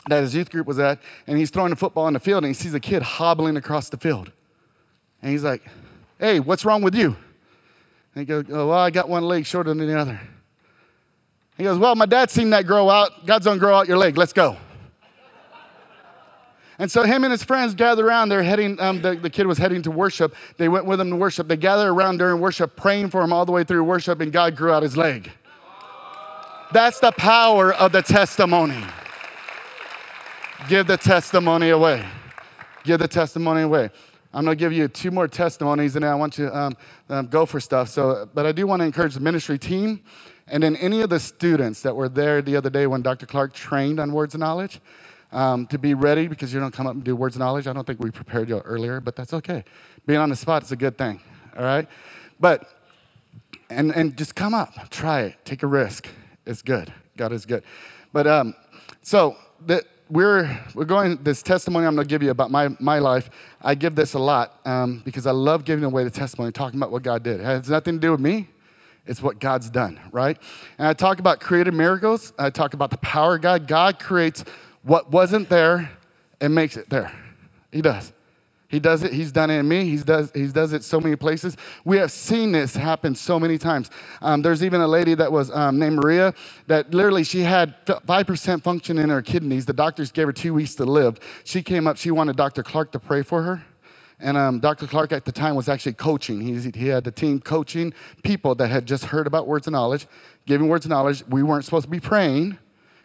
that his youth group was at, and he's throwing a football in the field, and he sees a kid hobbling across the field. And he's like, Hey, what's wrong with you? And he goes, oh, Well, I got one leg shorter than the other. He goes, Well, my dad seen that grow out. God's gonna grow out your leg. Let's go. And so him and his friends gather around. They're heading, um, the, the kid was heading to worship. They went with him to worship. They gather around during worship, praying for him all the way through worship, and God grew out his leg. That's the power of the testimony. Give the testimony away. Give the testimony away. I'm going to give you two more testimonies, and then I want you to um, um, go for stuff. So, but I do want to encourage the ministry team, and then any of the students that were there the other day when Dr. Clark trained on words of knowledge um, to be ready because you don't come up and do words of knowledge. I don't think we prepared you earlier, but that's okay. Being on the spot is a good thing, all right? But, and, and just come up, try it, take a risk. It's good. God is good. But, um, so, the, we're, we're going, this testimony I'm going to give you about my, my life, I give this a lot um, because I love giving away the testimony, talking about what God did. It has nothing to do with me. It's what God's done, right? And I talk about creative miracles. I talk about the power of God. God creates what wasn't there and makes it there. He does. He does it. He's done it in me. He does, he does it so many places. We have seen this happen so many times. Um, there's even a lady that was um, named Maria that literally she had 5% function in her kidneys. The doctors gave her two weeks to live. She came up. She wanted Dr. Clark to pray for her. And um, Dr. Clark at the time was actually coaching. He, he had the team coaching people that had just heard about words of knowledge, giving words of knowledge. We weren't supposed to be praying.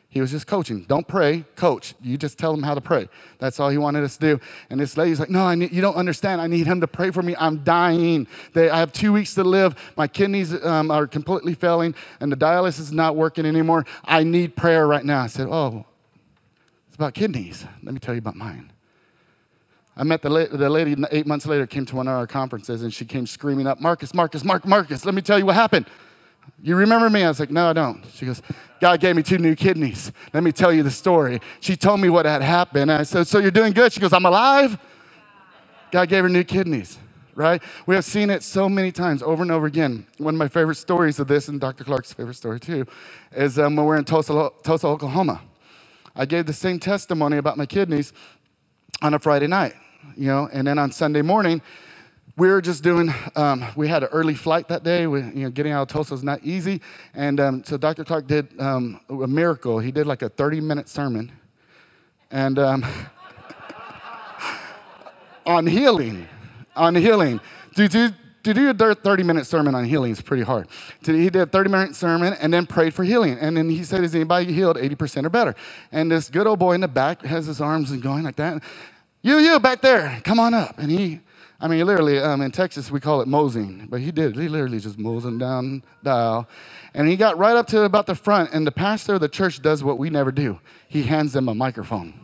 He was just coaching. Don't pray, coach. You just tell them how to pray. That's all he wanted us to do. And this lady's like, No, I need, you don't understand. I need him to pray for me. I'm dying. They, I have two weeks to live. My kidneys um, are completely failing, and the dialysis is not working anymore. I need prayer right now. I said, Oh, it's about kidneys. Let me tell you about mine. I met the, la- the lady eight months later, came to one of our conferences, and she came screaming up, Marcus, Marcus, Mark, Marcus, let me tell you what happened. You remember me? I was like, No, I don't. She goes, God gave me two new kidneys. Let me tell you the story. She told me what had happened. I said, So you're doing good? She goes, I'm alive. God gave her new kidneys, right? We have seen it so many times over and over again. One of my favorite stories of this, and Dr. Clark's favorite story too, is um, when we're in Tulsa, Tulsa, Oklahoma. I gave the same testimony about my kidneys on a Friday night, you know, and then on Sunday morning, we were just doing, um, we had an early flight that day. We, you know, getting out of Tulsa is not easy. And um, so Dr. Clark did um, a miracle. He did like a 30 minute sermon and um, *laughs* on healing, on healing. To, to, to do a 30 minute sermon on healing is pretty hard. He did a 30 minute sermon and then prayed for healing. And then he said, Is anybody healed 80% or better? And this good old boy in the back has his arms and going like that. You, you back there, come on up. And he, I mean, literally, um, in Texas, we call it moseying, but he did. He literally just mosing down the aisle. And he got right up to about the front, and the pastor of the church does what we never do he hands them a microphone.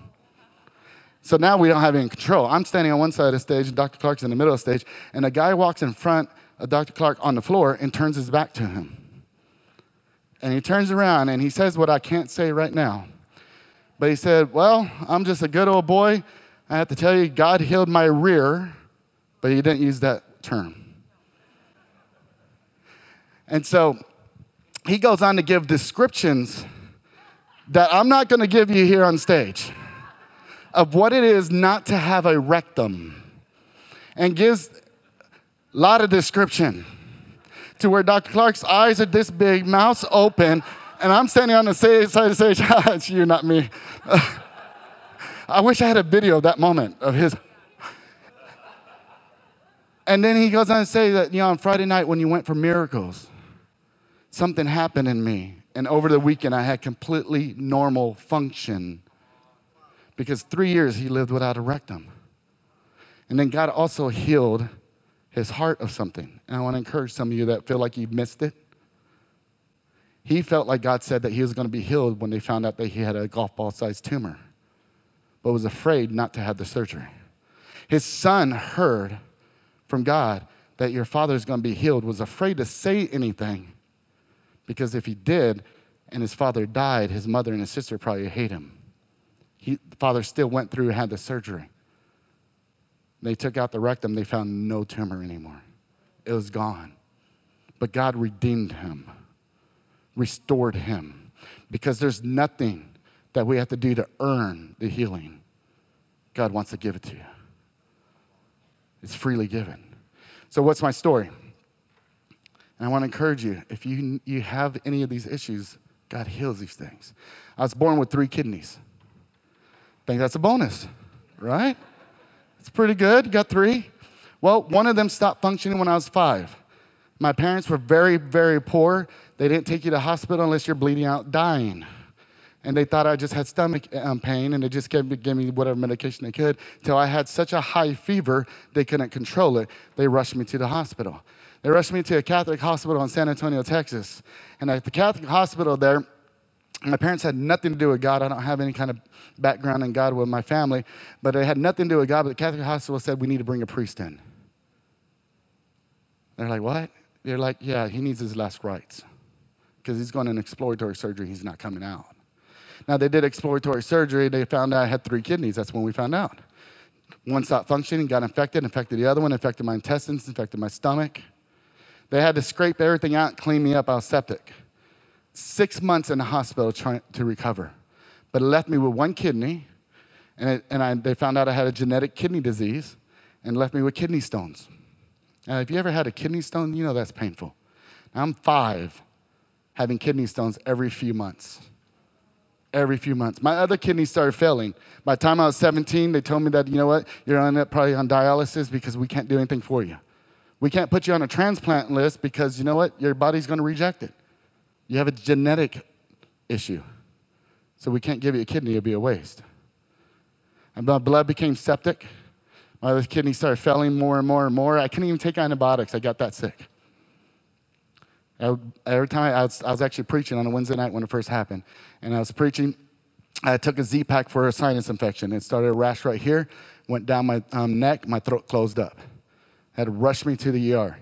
So now we don't have any control. I'm standing on one side of the stage, and Dr. Clark's in the middle of the stage, and a guy walks in front of Dr. Clark on the floor and turns his back to him. And he turns around and he says what I can't say right now. But he said, Well, I'm just a good old boy. I have to tell you, God healed my rear but he didn't use that term. And so he goes on to give descriptions that I'm not going to give you here on stage of what it is not to have a rectum and gives a lot of description to where Dr. Clark's eyes are this big, mouth's open, and I'm standing on the side of the stage. *laughs* it's you, not me. *laughs* I wish I had a video of that moment of his. And then he goes on to say that, you know, on Friday night when you went for miracles, something happened in me. And over the weekend, I had completely normal function because three years he lived without a rectum. And then God also healed his heart of something. And I want to encourage some of you that feel like you've missed it. He felt like God said that he was going to be healed when they found out that he had a golf ball sized tumor, but was afraid not to have the surgery. His son heard from God that your father is going to be healed was afraid to say anything because if he did and his father died, his mother and his sister probably hate him. He, the father still went through and had the surgery. They took out the rectum, they found no tumor anymore. It was gone. But God redeemed him, restored him, because there's nothing that we have to do to earn the healing. God wants to give it to you. It's freely given. So, what's my story? And I want to encourage you if you, you have any of these issues, God heals these things. I was born with three kidneys. Think that's a bonus, right? It's pretty good. Got three. Well, one of them stopped functioning when I was five. My parents were very, very poor. They didn't take you to hospital unless you're bleeding out, dying. And they thought I just had stomach um, pain, and they just gave me, gave me whatever medication they could. Till I had such a high fever, they couldn't control it. They rushed me to the hospital. They rushed me to a Catholic hospital in San Antonio, Texas. And at the Catholic hospital there, my parents had nothing to do with God. I don't have any kind of background in God with my family, but it had nothing to do with God. But the Catholic hospital said we need to bring a priest in. They're like, what? They're like, yeah, he needs his last rites because he's going in exploratory surgery. He's not coming out. Now, they did exploratory surgery. They found out I had three kidneys. That's when we found out. One stopped functioning, got infected, infected the other one, infected my intestines, infected my stomach. They had to scrape everything out, and clean me up. I was septic. Six months in the hospital trying to recover. But it left me with one kidney, and, it, and I, they found out I had a genetic kidney disease and left me with kidney stones. Now, if you ever had a kidney stone, you know that's painful. Now, I'm five, having kidney stones every few months. Every few months. My other kidneys started failing. By the time I was 17, they told me that, you know what, you're on, probably on dialysis because we can't do anything for you. We can't put you on a transplant list because, you know what, your body's going to reject it. You have a genetic issue. So we can't give you a kidney, it'd be a waste. And my blood became septic. My other kidney started failing more and more and more. I couldn't even take antibiotics. I got that sick. Every time I was, I was actually preaching on a Wednesday night when it first happened, and I was preaching. I took a Z pack for a sinus infection. It started a rash right here, went down my um, neck, my throat closed up. Had to rush me to the ER.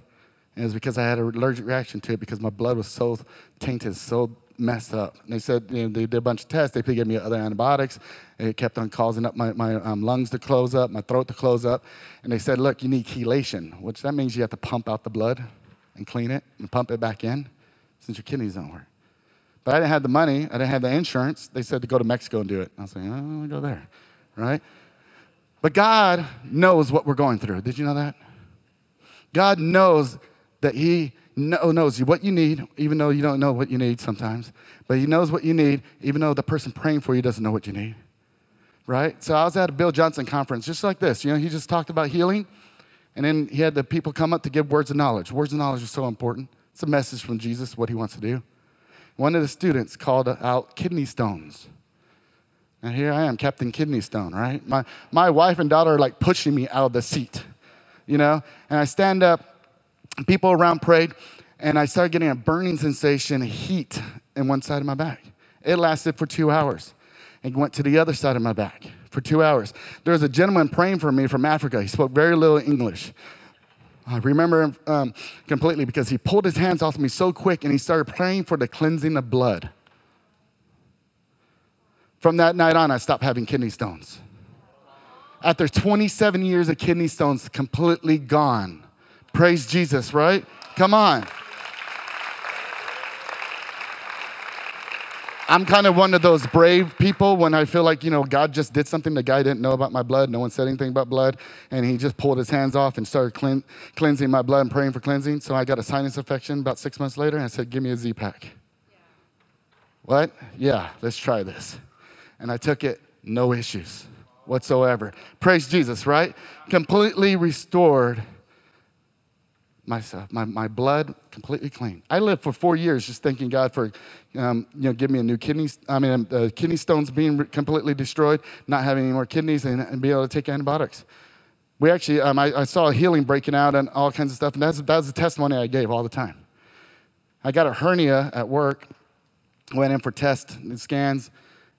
And it was because I had an allergic reaction to it because my blood was so tainted, so messed up. And they said, you know, they did a bunch of tests. They gave me other antibiotics. It kept on causing up my, my um, lungs to close up, my throat to close up. And they said, look, you need chelation, which that means you have to pump out the blood and clean it and pump it back in since your kidneys don't work. But I didn't have the money. I didn't have the insurance. They said to go to Mexico and do it. I was like, oh, I'll go there, right? But God knows what we're going through. Did you know that? God knows that He oh, knows what you need, even though you don't know what you need sometimes. But He knows what you need, even though the person praying for you doesn't know what you need. Right? So I was at a Bill Johnson conference, just like this. You know, he just talked about healing, and then he had the people come up to give words of knowledge. Words of knowledge are so important. It's a message from Jesus, what He wants to do. One of the students called out kidney stones. And here I am, Captain Kidney Stone, right? My, my wife and daughter are like pushing me out of the seat, you know? And I stand up, people around prayed, and I started getting a burning sensation, heat in one side of my back. It lasted for two hours and went to the other side of my back for two hours. There was a gentleman praying for me from Africa. He spoke very little English. I remember him um, completely because he pulled his hands off me so quick and he started praying for the cleansing of blood. From that night on, I stopped having kidney stones. After 27 years of kidney stones completely gone, Praise Jesus, right? Come on. I'm kind of one of those brave people when I feel like, you know, God just did something. The guy didn't know about my blood. No one said anything about blood. And he just pulled his hands off and started clean, cleansing my blood and praying for cleansing. So I got a sinus infection about six months later and I said, Give me a Z pack. Yeah. What? Yeah, let's try this. And I took it, no issues whatsoever. Praise Jesus, right? Completely restored myself, my, my blood completely clean. I lived for four years just thanking God for, um, you know, give me a new kidney, I mean, uh, kidney stones being completely destroyed, not having any more kidneys, and, and be able to take antibiotics. We actually, um, I, I, saw healing breaking out and all kinds of stuff, and that's, that's the testimony I gave all the time. I got a hernia at work, went in for tests and scans,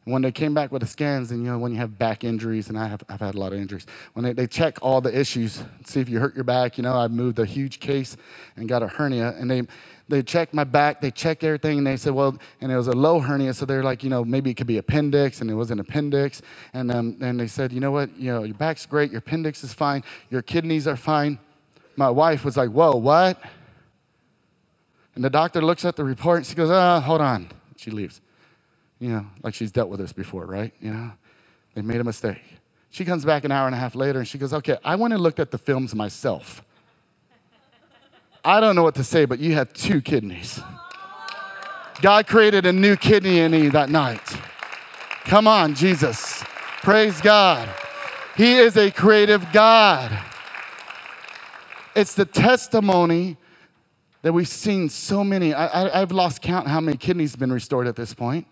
when they came back with the scans, and you know, when you have back injuries, and I have, I've had a lot of injuries, when they, they check all the issues, see if you hurt your back, you know, I moved a huge case and got a hernia, and they, they checked my back, they checked everything, and they said, well, and it was a low hernia, so they're like, you know, maybe it could be appendix, and it was an appendix, and, um, and they said, you know what, you know, your back's great, your appendix is fine, your kidneys are fine. My wife was like, whoa, what? And the doctor looks at the report, and she goes, ah, oh, hold on. She leaves. You know, like she's dealt with this before, right? You know, they made a mistake. She comes back an hour and a half later and she goes, Okay, I went and looked at the films myself. I don't know what to say, but you have two kidneys. God created a new kidney in you that night. Come on, Jesus. Praise God. He is a creative God. It's the testimony that we've seen so many. I, have lost count how many kidneys have been restored at this point.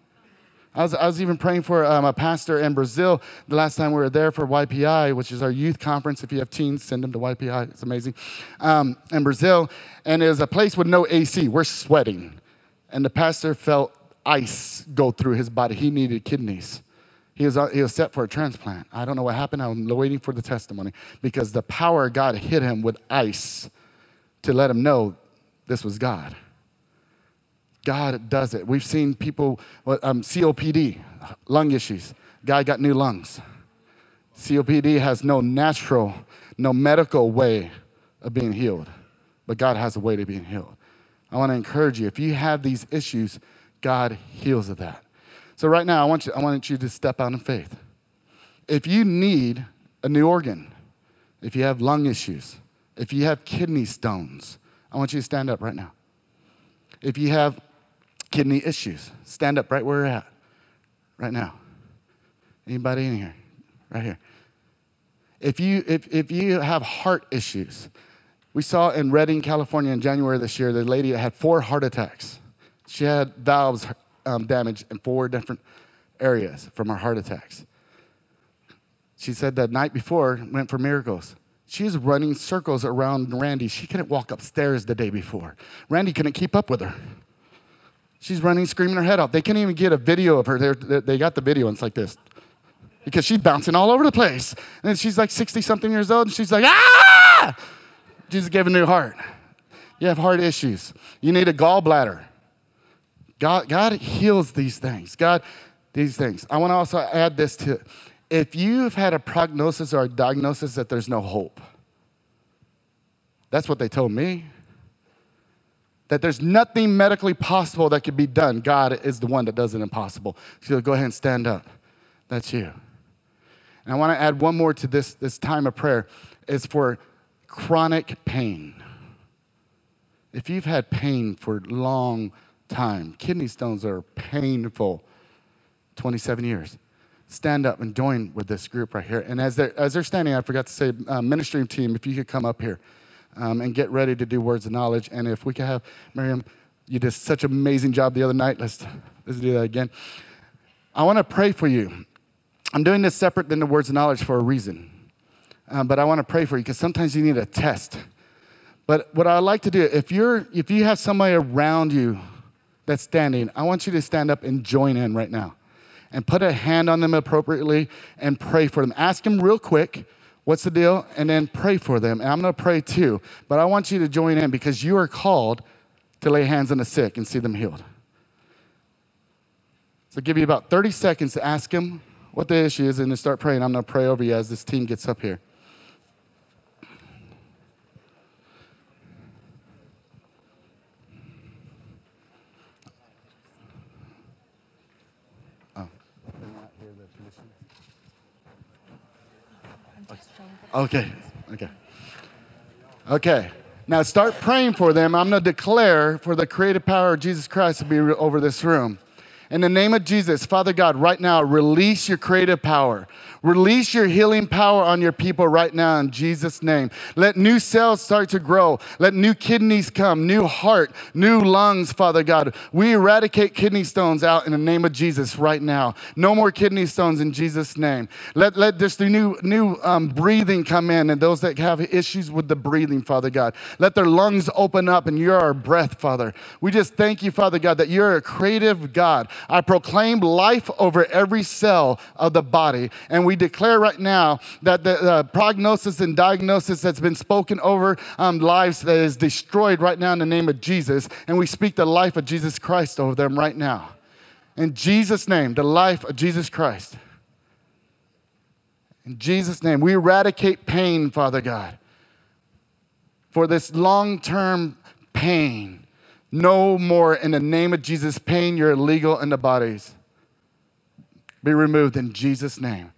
I was, I was even praying for um, a pastor in Brazil the last time we were there for YPI, which is our youth conference. If you have teens, send them to YPI. It's amazing. Um, in Brazil, and it was a place with no AC. We're sweating. And the pastor felt ice go through his body. He needed kidneys. He was, he was set for a transplant. I don't know what happened. I'm waiting for the testimony because the power of God hit him with ice to let him know this was God. God does it. We've seen people, um, COPD, lung issues. Guy got new lungs. COPD has no natural, no medical way of being healed, but God has a way to being healed. I want to encourage you if you have these issues, God heals of that. So, right now, I want, you, I want you to step out in faith. If you need a new organ, if you have lung issues, if you have kidney stones, I want you to stand up right now. If you have kidney issues, stand up right where you're at, right now. Anybody in here? Right here. If you, if, if you have heart issues, we saw in Redding, California in January this year, the lady had four heart attacks. She had valves um, damaged in four different areas from her heart attacks. She said that night before went for miracles. She was running circles around Randy. She couldn't walk upstairs the day before. Randy couldn't keep up with her. She's running, screaming her head off. They can't even get a video of her. They're, they got the video, and it's like this. Because she's bouncing all over the place. And she's like 60 something years old, and she's like, ah! Jesus gave a new heart. You have heart issues. You need a gallbladder. God, God heals these things. God, these things. I want to also add this to if you've had a prognosis or a diagnosis that there's no hope, that's what they told me. That there's nothing medically possible that could be done. God is the one that does it impossible. So go ahead and stand up. That's you. And I want to add one more to this, this time of prayer. Is for chronic pain. If you've had pain for a long time, kidney stones are painful. 27 years stand up and join with this group right here. And as they're, as they're standing, I forgot to say, uh, ministry team, if you could come up here um, and get ready to do words of knowledge. And if we could have Miriam, you did such an amazing job the other night. Let's, let's do that again. I want to pray for you. I'm doing this separate than the words of knowledge for a reason. Um, but I want to pray for you because sometimes you need a test. But what I like to do, if you're if you have somebody around you that's standing, I want you to stand up and join in right now and put a hand on them appropriately and pray for them. Ask them real quick, what's the deal? And then pray for them. And I'm going to pray too. But I want you to join in because you are called to lay hands on the sick and see them healed. So give you about 30 seconds to ask them what the issue is and then start praying. I'm going to pray over you as this team gets up here. Okay, okay. Okay. Now start praying for them. I'm going to declare for the creative power of Jesus Christ to be over this room. In the name of Jesus, Father God, right now, release your creative power. Release your healing power on your people right now in Jesus' name. Let new cells start to grow. Let new kidneys come, new heart, new lungs, Father God. We eradicate kidney stones out in the name of Jesus right now. No more kidney stones in Jesus' name. Let, let this new, new um, breathing come in and those that have issues with the breathing, Father God. Let their lungs open up and you're our breath, Father. We just thank you, Father God, that you're a creative God. I proclaim life over every cell of the body. And we declare right now that the uh, prognosis and diagnosis that's been spoken over um, lives that is destroyed right now in the name of Jesus. And we speak the life of Jesus Christ over them right now. In Jesus' name, the life of Jesus Christ. In Jesus' name, we eradicate pain, Father God, for this long term pain. No more in the name of Jesus. Pain, you're illegal in the bodies. be removed in Jesus' name.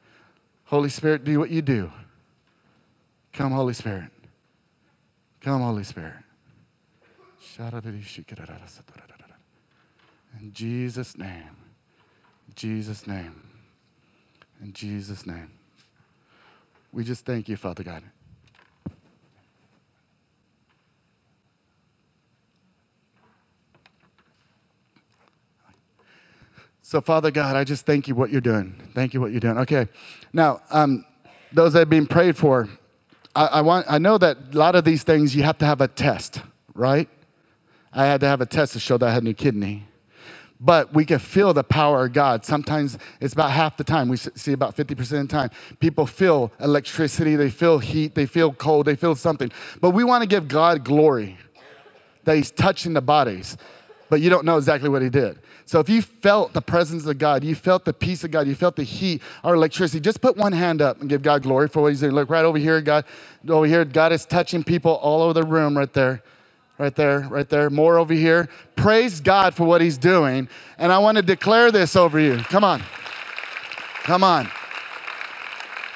Holy Spirit, do what you do. Come, Holy Spirit. Come, Holy Spirit. In Jesus' name. Jesus' name. In Jesus' name. We just thank you, Father God. So, Father God, I just thank you what you're doing. Thank you what you're doing. Okay. Now, um, those that have been prayed for, I, I, want, I know that a lot of these things you have to have a test, right? I had to have a test to show that I had a new kidney. But we can feel the power of God. Sometimes it's about half the time. We see about 50% of the time. People feel electricity, they feel heat, they feel cold, they feel something. But we want to give God glory that He's touching the bodies, but you don't know exactly what He did. So if you felt the presence of God, you felt the peace of God, you felt the heat or electricity, just put one hand up and give God glory for what He's doing. Look right over here, God. Over here, God is touching people all over the room right there right there, right there, more over here. Praise God for what He's doing. And I want to declare this over you. Come on. Come on.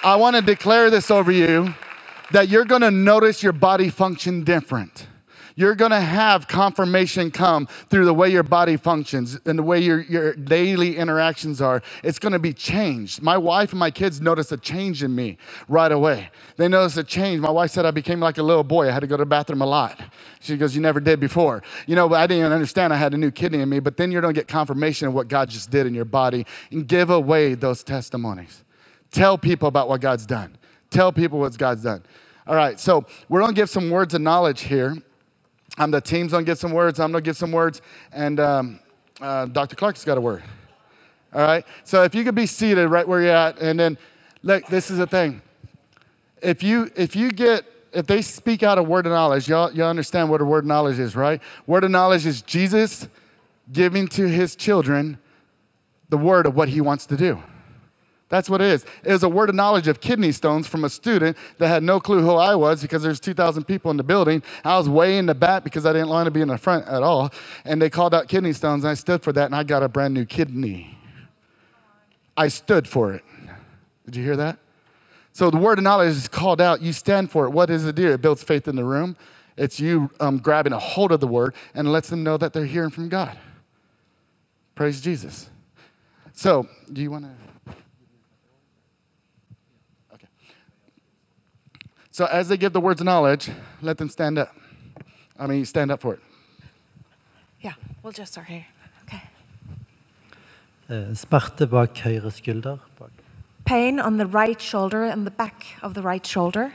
I want to declare this over you that you're going to notice your body function different you're going to have confirmation come through the way your body functions and the way your, your daily interactions are. It's going to be changed. My wife and my kids noticed a change in me right away. They noticed a change. My wife said I became like a little boy. I had to go to the bathroom a lot. She goes, You never did before. You know, I didn't even understand I had a new kidney in me, but then you're going to get confirmation of what God just did in your body and give away those testimonies. Tell people about what God's done. Tell people what God's done. All right, so we're going to give some words of knowledge here. Um, the team's gonna get some words. I'm gonna give some words, and um, uh, Dr. Clark's got a word. All right. So if you could be seated right where you're at, and then look, this is the thing. If you if you get if they speak out a word of knowledge, y'all, y'all understand what a word of knowledge is, right? Word of knowledge is Jesus giving to his children the word of what he wants to do. That's what it is. It was a word of knowledge of kidney stones from a student that had no clue who I was because there's 2,000 people in the building. I was way in the back because I didn't want to be in the front at all. And they called out kidney stones, and I stood for that, and I got a brand new kidney. I stood for it. Did you hear that? So the word of knowledge is called out. You stand for it. What does it do? It builds faith in the room. It's you um, grabbing a hold of the word and lets them know that they're hearing from God. Praise Jesus. So, do you want to? So as they give the words of knowledge, let them stand up. I mean, stand up for it.
Yeah, we'll just start here. Okay.
Eh, smerte bak høyre skulder.
Pain on the right shoulder and the back of the right shoulder.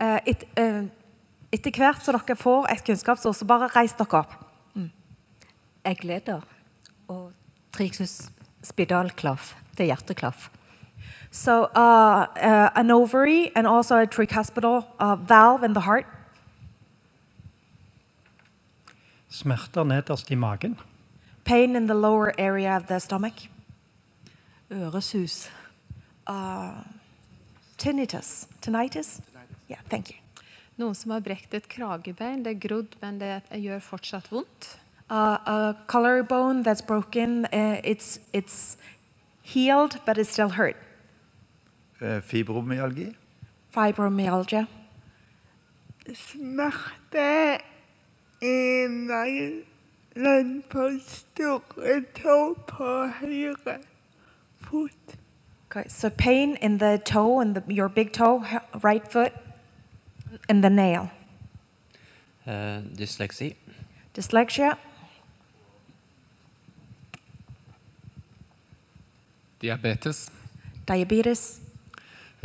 Uh, et, uh, etter hvert så dere får et kunnskapsord, så bare reis dere opp.
Mm. Jeg leder og trikus spedalklaff. Det er hjerteklaff.
So uh, uh, an ovary and also a tricuspidal uh, valve in the heart.
Smerter nederst i magen.
Pain in the lower area of the stomach.
Øresus.
Uh, tinnitus. Tinnitus? Yeah, thank you.
Noen som har brekt et kragebein. Det er grodd, men det gjør fortsatt vondt.
Uh, a collarbone that's broken. Uh, it's, it's healed, but it still hurt.
Eh, fibromyalgi.
Fibromyalgia.
Smerte i neglen på store tå på høyre fot.
Okay, so pain in the toe, and your big toe, right foot, and the nail.
Uh, dysleksi.
Dyslexia.
Diabetes.
Diabetes.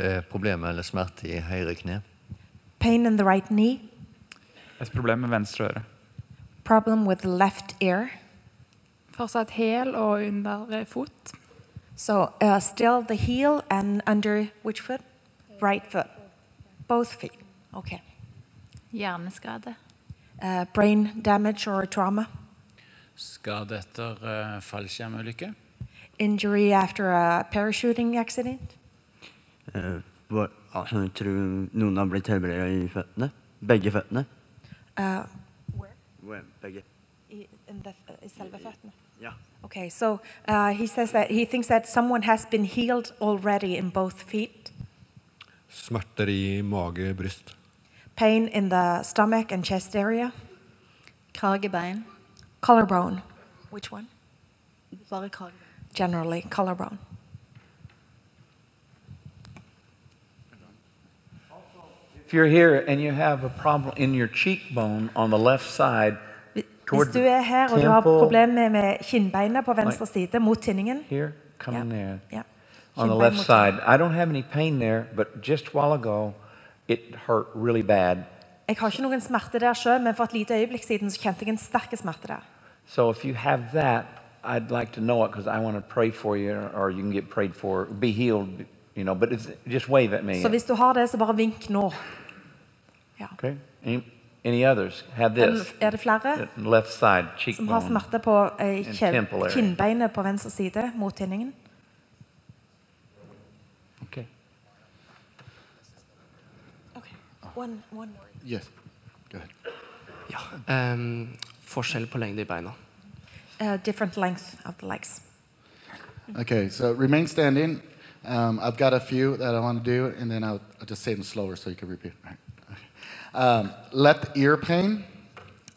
Eh, problemer eller smerte i høyre kne.
Pain in the right knee.
Et problem med venstre øre.
Problem with the left ear.
Fortsatt hæl og under fot.
So uh, still the heel and under which foot? Right foot. Both feet. Okay.
Hjerneskade.
Uh, brain damage or trauma.
Skade etter uh, fallskjermulykke.
Injury after a parachuting accident.
Uh, jeg tror noen har blitt helbredet i føttene. Begge føttene.
Uh, where?
Where? Begge.
I, the, i selve føttene.
Ja.
Okay, so uh, he says that he thinks that someone has been healed already in both feet.
Smerter i mage, bryst.
Pain in the stomach and chest area.
Kragebein.
Collarbone. Which one?
Bare kragebein.
Generally, collarbone.
If you're here and you have a problem in your cheekbone on the left side, toward
Hvis du er her og du har
temple,
problemer med på venstre side mot tinningen
Here, come in there.
Ja.
On the left side. I don't have any pain there, but just a while ago, it hurt really bad.
Jeg har ikke noen smerte der sjøl, men for et lite øyeblikk siden så kjente jeg en sterk smerte der.
So if you have that, I'd like to know it because I want to pray for you, or you can get prayed for, be healed, you know. But it's just wave at me.
Så hvis du har det, så bare vink nå.
Okay. Any, any others have this?
Er det flere
Left side
som
cheekbone.
har på eh,
and
kje-
temple area.
kinnbeinet på venstre side mot tinningen?
Okay.
One, one more.
Yes. Go ahead.
Ehm, forskjell på lengde i beina.
Uh, different length of the legs.
Okay, so remain standing. Um, I've got a few that I want to do, and then I'll, I'll just say them slower so you can repeat. All right. Okay. Um, left ear pain,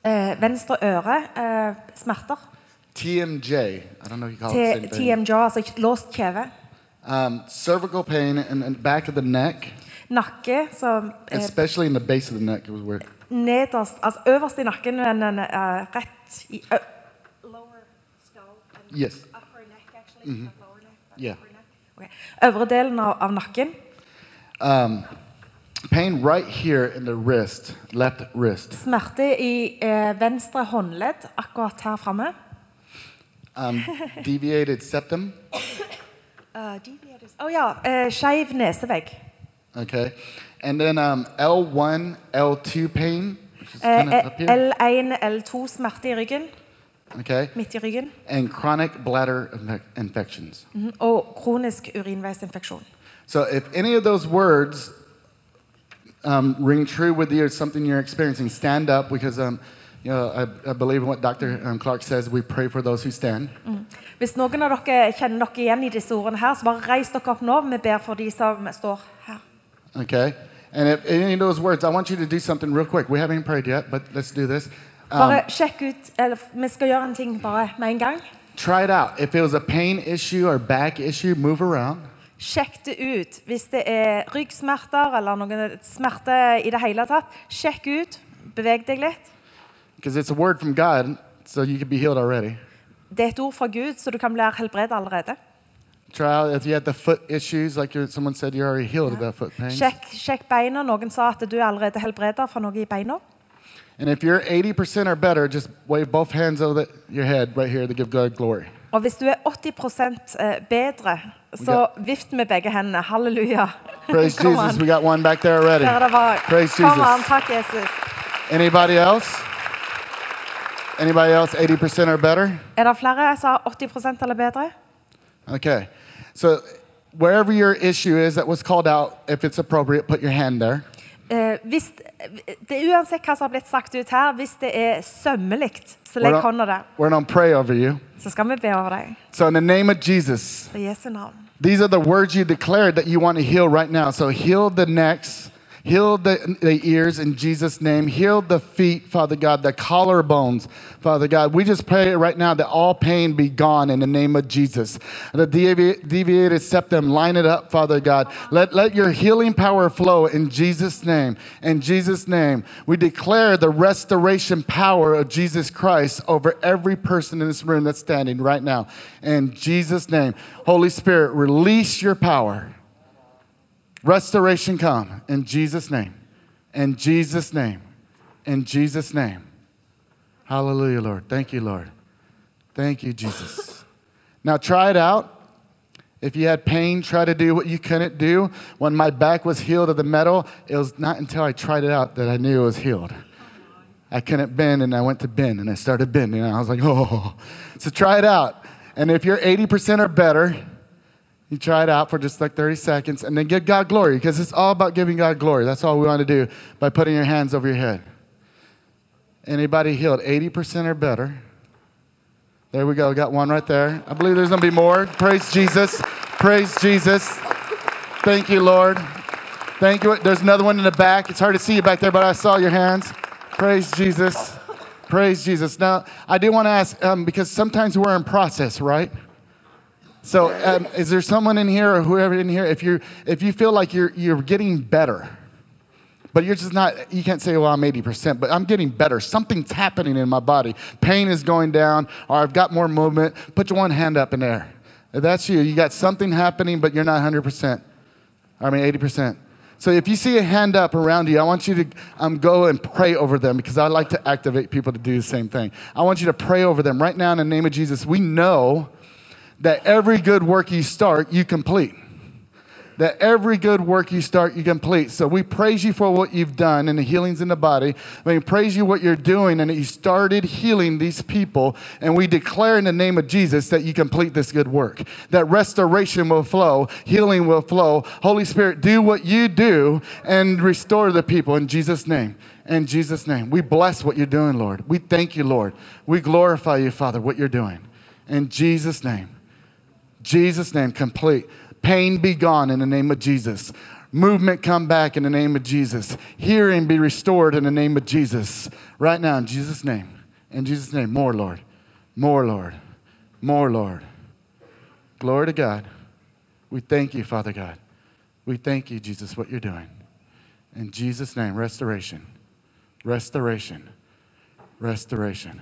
Eh, venstre øre, eh, smerter.
TMJ. I don't know if you call it the
T-
same thing.
TMJ, altså låst kjeve.
Um, cervical pain in the back of the neck,
Nakke, som eh,
especially in the base of the neck. It was weird.
nederst, altså øverst i nakken, men eh, rett i ø
Yes. Mhm. Yeah.
Ok. Øvre delen av, av nakken.
Um, pain right here in the wrist, left wrist.
Smerte i eh, venstre håndledd, akkurat her framme.
Um, *laughs* deviated septum.
Uh, deviated- Å ja. eh, Skeiv nesevegg.
Okay. And then um, L1, L2 pain, which is
Eh,
kind of up here.
L1, L2 smerte i ryggen.
Okay.
Midt i ryggen.
And chronic bladder infe- infections.
Mhm. Og kronisk urinveisinfeksjon.
So if any of those words um, ring true with you or something you're experiencing, stand up because um, you know, I, I believe in what Dr. Um, Clark says. We pray for those who stand.
Mm. Hvis noen av dere kjenner dere igjen i disse ordene her, så bare reis dere opp nå. Vi ber for de som står her.
Okay? And if any of those words, I want you to do something real quick. We haven't prayed yet, but let's do this. Um,
Bare sjekk ut eller, Vi skal gjøre en ting bare med en gang.
try it out. If it was a pain issue or back issue, move around.
Sjekk det ut. Hvis det er ryggsmerter eller noen smerte i det hele tatt, sjekk ut. Beveg deg litt.
God, so.
Det er et ord fra Gud, så du kan bli helbredet allerede.
Issues, like said.
Sjekk, sjekk beina. Noen sa at du er allerede helbredet fra noe i beina.
And if you're 80% or better, just wave both hands over the, your head right here to give God glory.
Og hvis du er 80 eh, bedre, så vift med begge hendene. Halleluja. *laughs*
Praise *laughs*
Come
Jesus.
on.
We got one back there already. Praise
an,
Jesus.
takk Jesus.
Anybody else? Anybody else 80% or better?
Er det flere som har 80 eller bedre?
Okay. So wherever your issue is that was called out, if it's appropriate, put your hand there.
Uh, hvis, det er uansett hva som har blitt sagt ut her, hvis det er sømmelig, så legg hånda der.
we're to pray over you.
Så skal vi over deg.
So in the name of Jesus,
I Jesu navn.
these are the words you declared that you want to heal right now. So heal the necks, heal the, the ears in Jesus' name, heal the feet, Father God, the collarbones, Father God. We just pray right now that all pain be gone in the name of Jesus. The devi- deviated septum, line it up, Father God. Let, let your healing power flow in Jesus' name. In Jesus' name, we declare the restoration power of Jesus Christ over every person in this room that's standing right now. In Jesus' name, Holy Spirit, release your power. Restoration come in Jesus' name. In Jesus' name. In Jesus' name. Hallelujah, Lord. Thank you, Lord. Thank you, Jesus. now try it out. If you had pain, try to do what you couldn't do. When my back was healed of the metal, it was not until I tried it out that I knew it was healed. I couldn't bend, and I went to bend, and I started bending, and I was like, *laughs* oh. So try it out. And if you're 80% or better, you try it out for just like 30 seconds and then give God glory because it's all about giving God glory. That's all we want to do by putting your hands over your head. Anybody healed 80% or better? There we go. Got one right there. I believe there's going to be more. Praise Jesus. Praise Jesus. Thank you, Lord. Thank you. There's another one in the back. It's hard to see you back there, but I saw your hands. Praise Jesus. Praise Jesus. Now, I do want to ask um, because sometimes we're in process, right? So, um, is there someone in here or whoever in here, if you if you feel like you're you're getting better, but you're just not, you can't say, well, I'm 80%, but I'm getting better. Something's happening in my body. Pain is going down, or I've got more movement. Put your one hand up in there. If that's you, you got something happening, but you're not 100%. I mean, 80%. So if you see a hand up around you, I want you to um, go and pray over them because I like to activate people to do the same thing. I want you to pray over them right now in the name of Jesus. We know that every good work you start, you complete that every good work you start, you complete. So we praise you for what you've done and the healings in the body. We praise you what you're doing and that you started healing these people. And we declare in the name of Jesus that you complete this good work, that restoration will flow, healing will flow. Holy Spirit, do what you do and restore the people in Jesus' name. In Jesus' name. We bless what you're doing, Lord. We thank you, Lord. We glorify you, Father, what you're doing. In Jesus' name. Jesus' name, complete. Pain be gone in the name of Jesus. Movement come back in the name of Jesus. Hearing be restored in the name of Jesus. Right now, in Jesus' name. In Jesus' name, more, Lord. More, Lord. More, Lord. Glory to God. We thank you, Father God. We thank you, Jesus, what you're doing. In Jesus' name, restoration. Restoration. Restoration.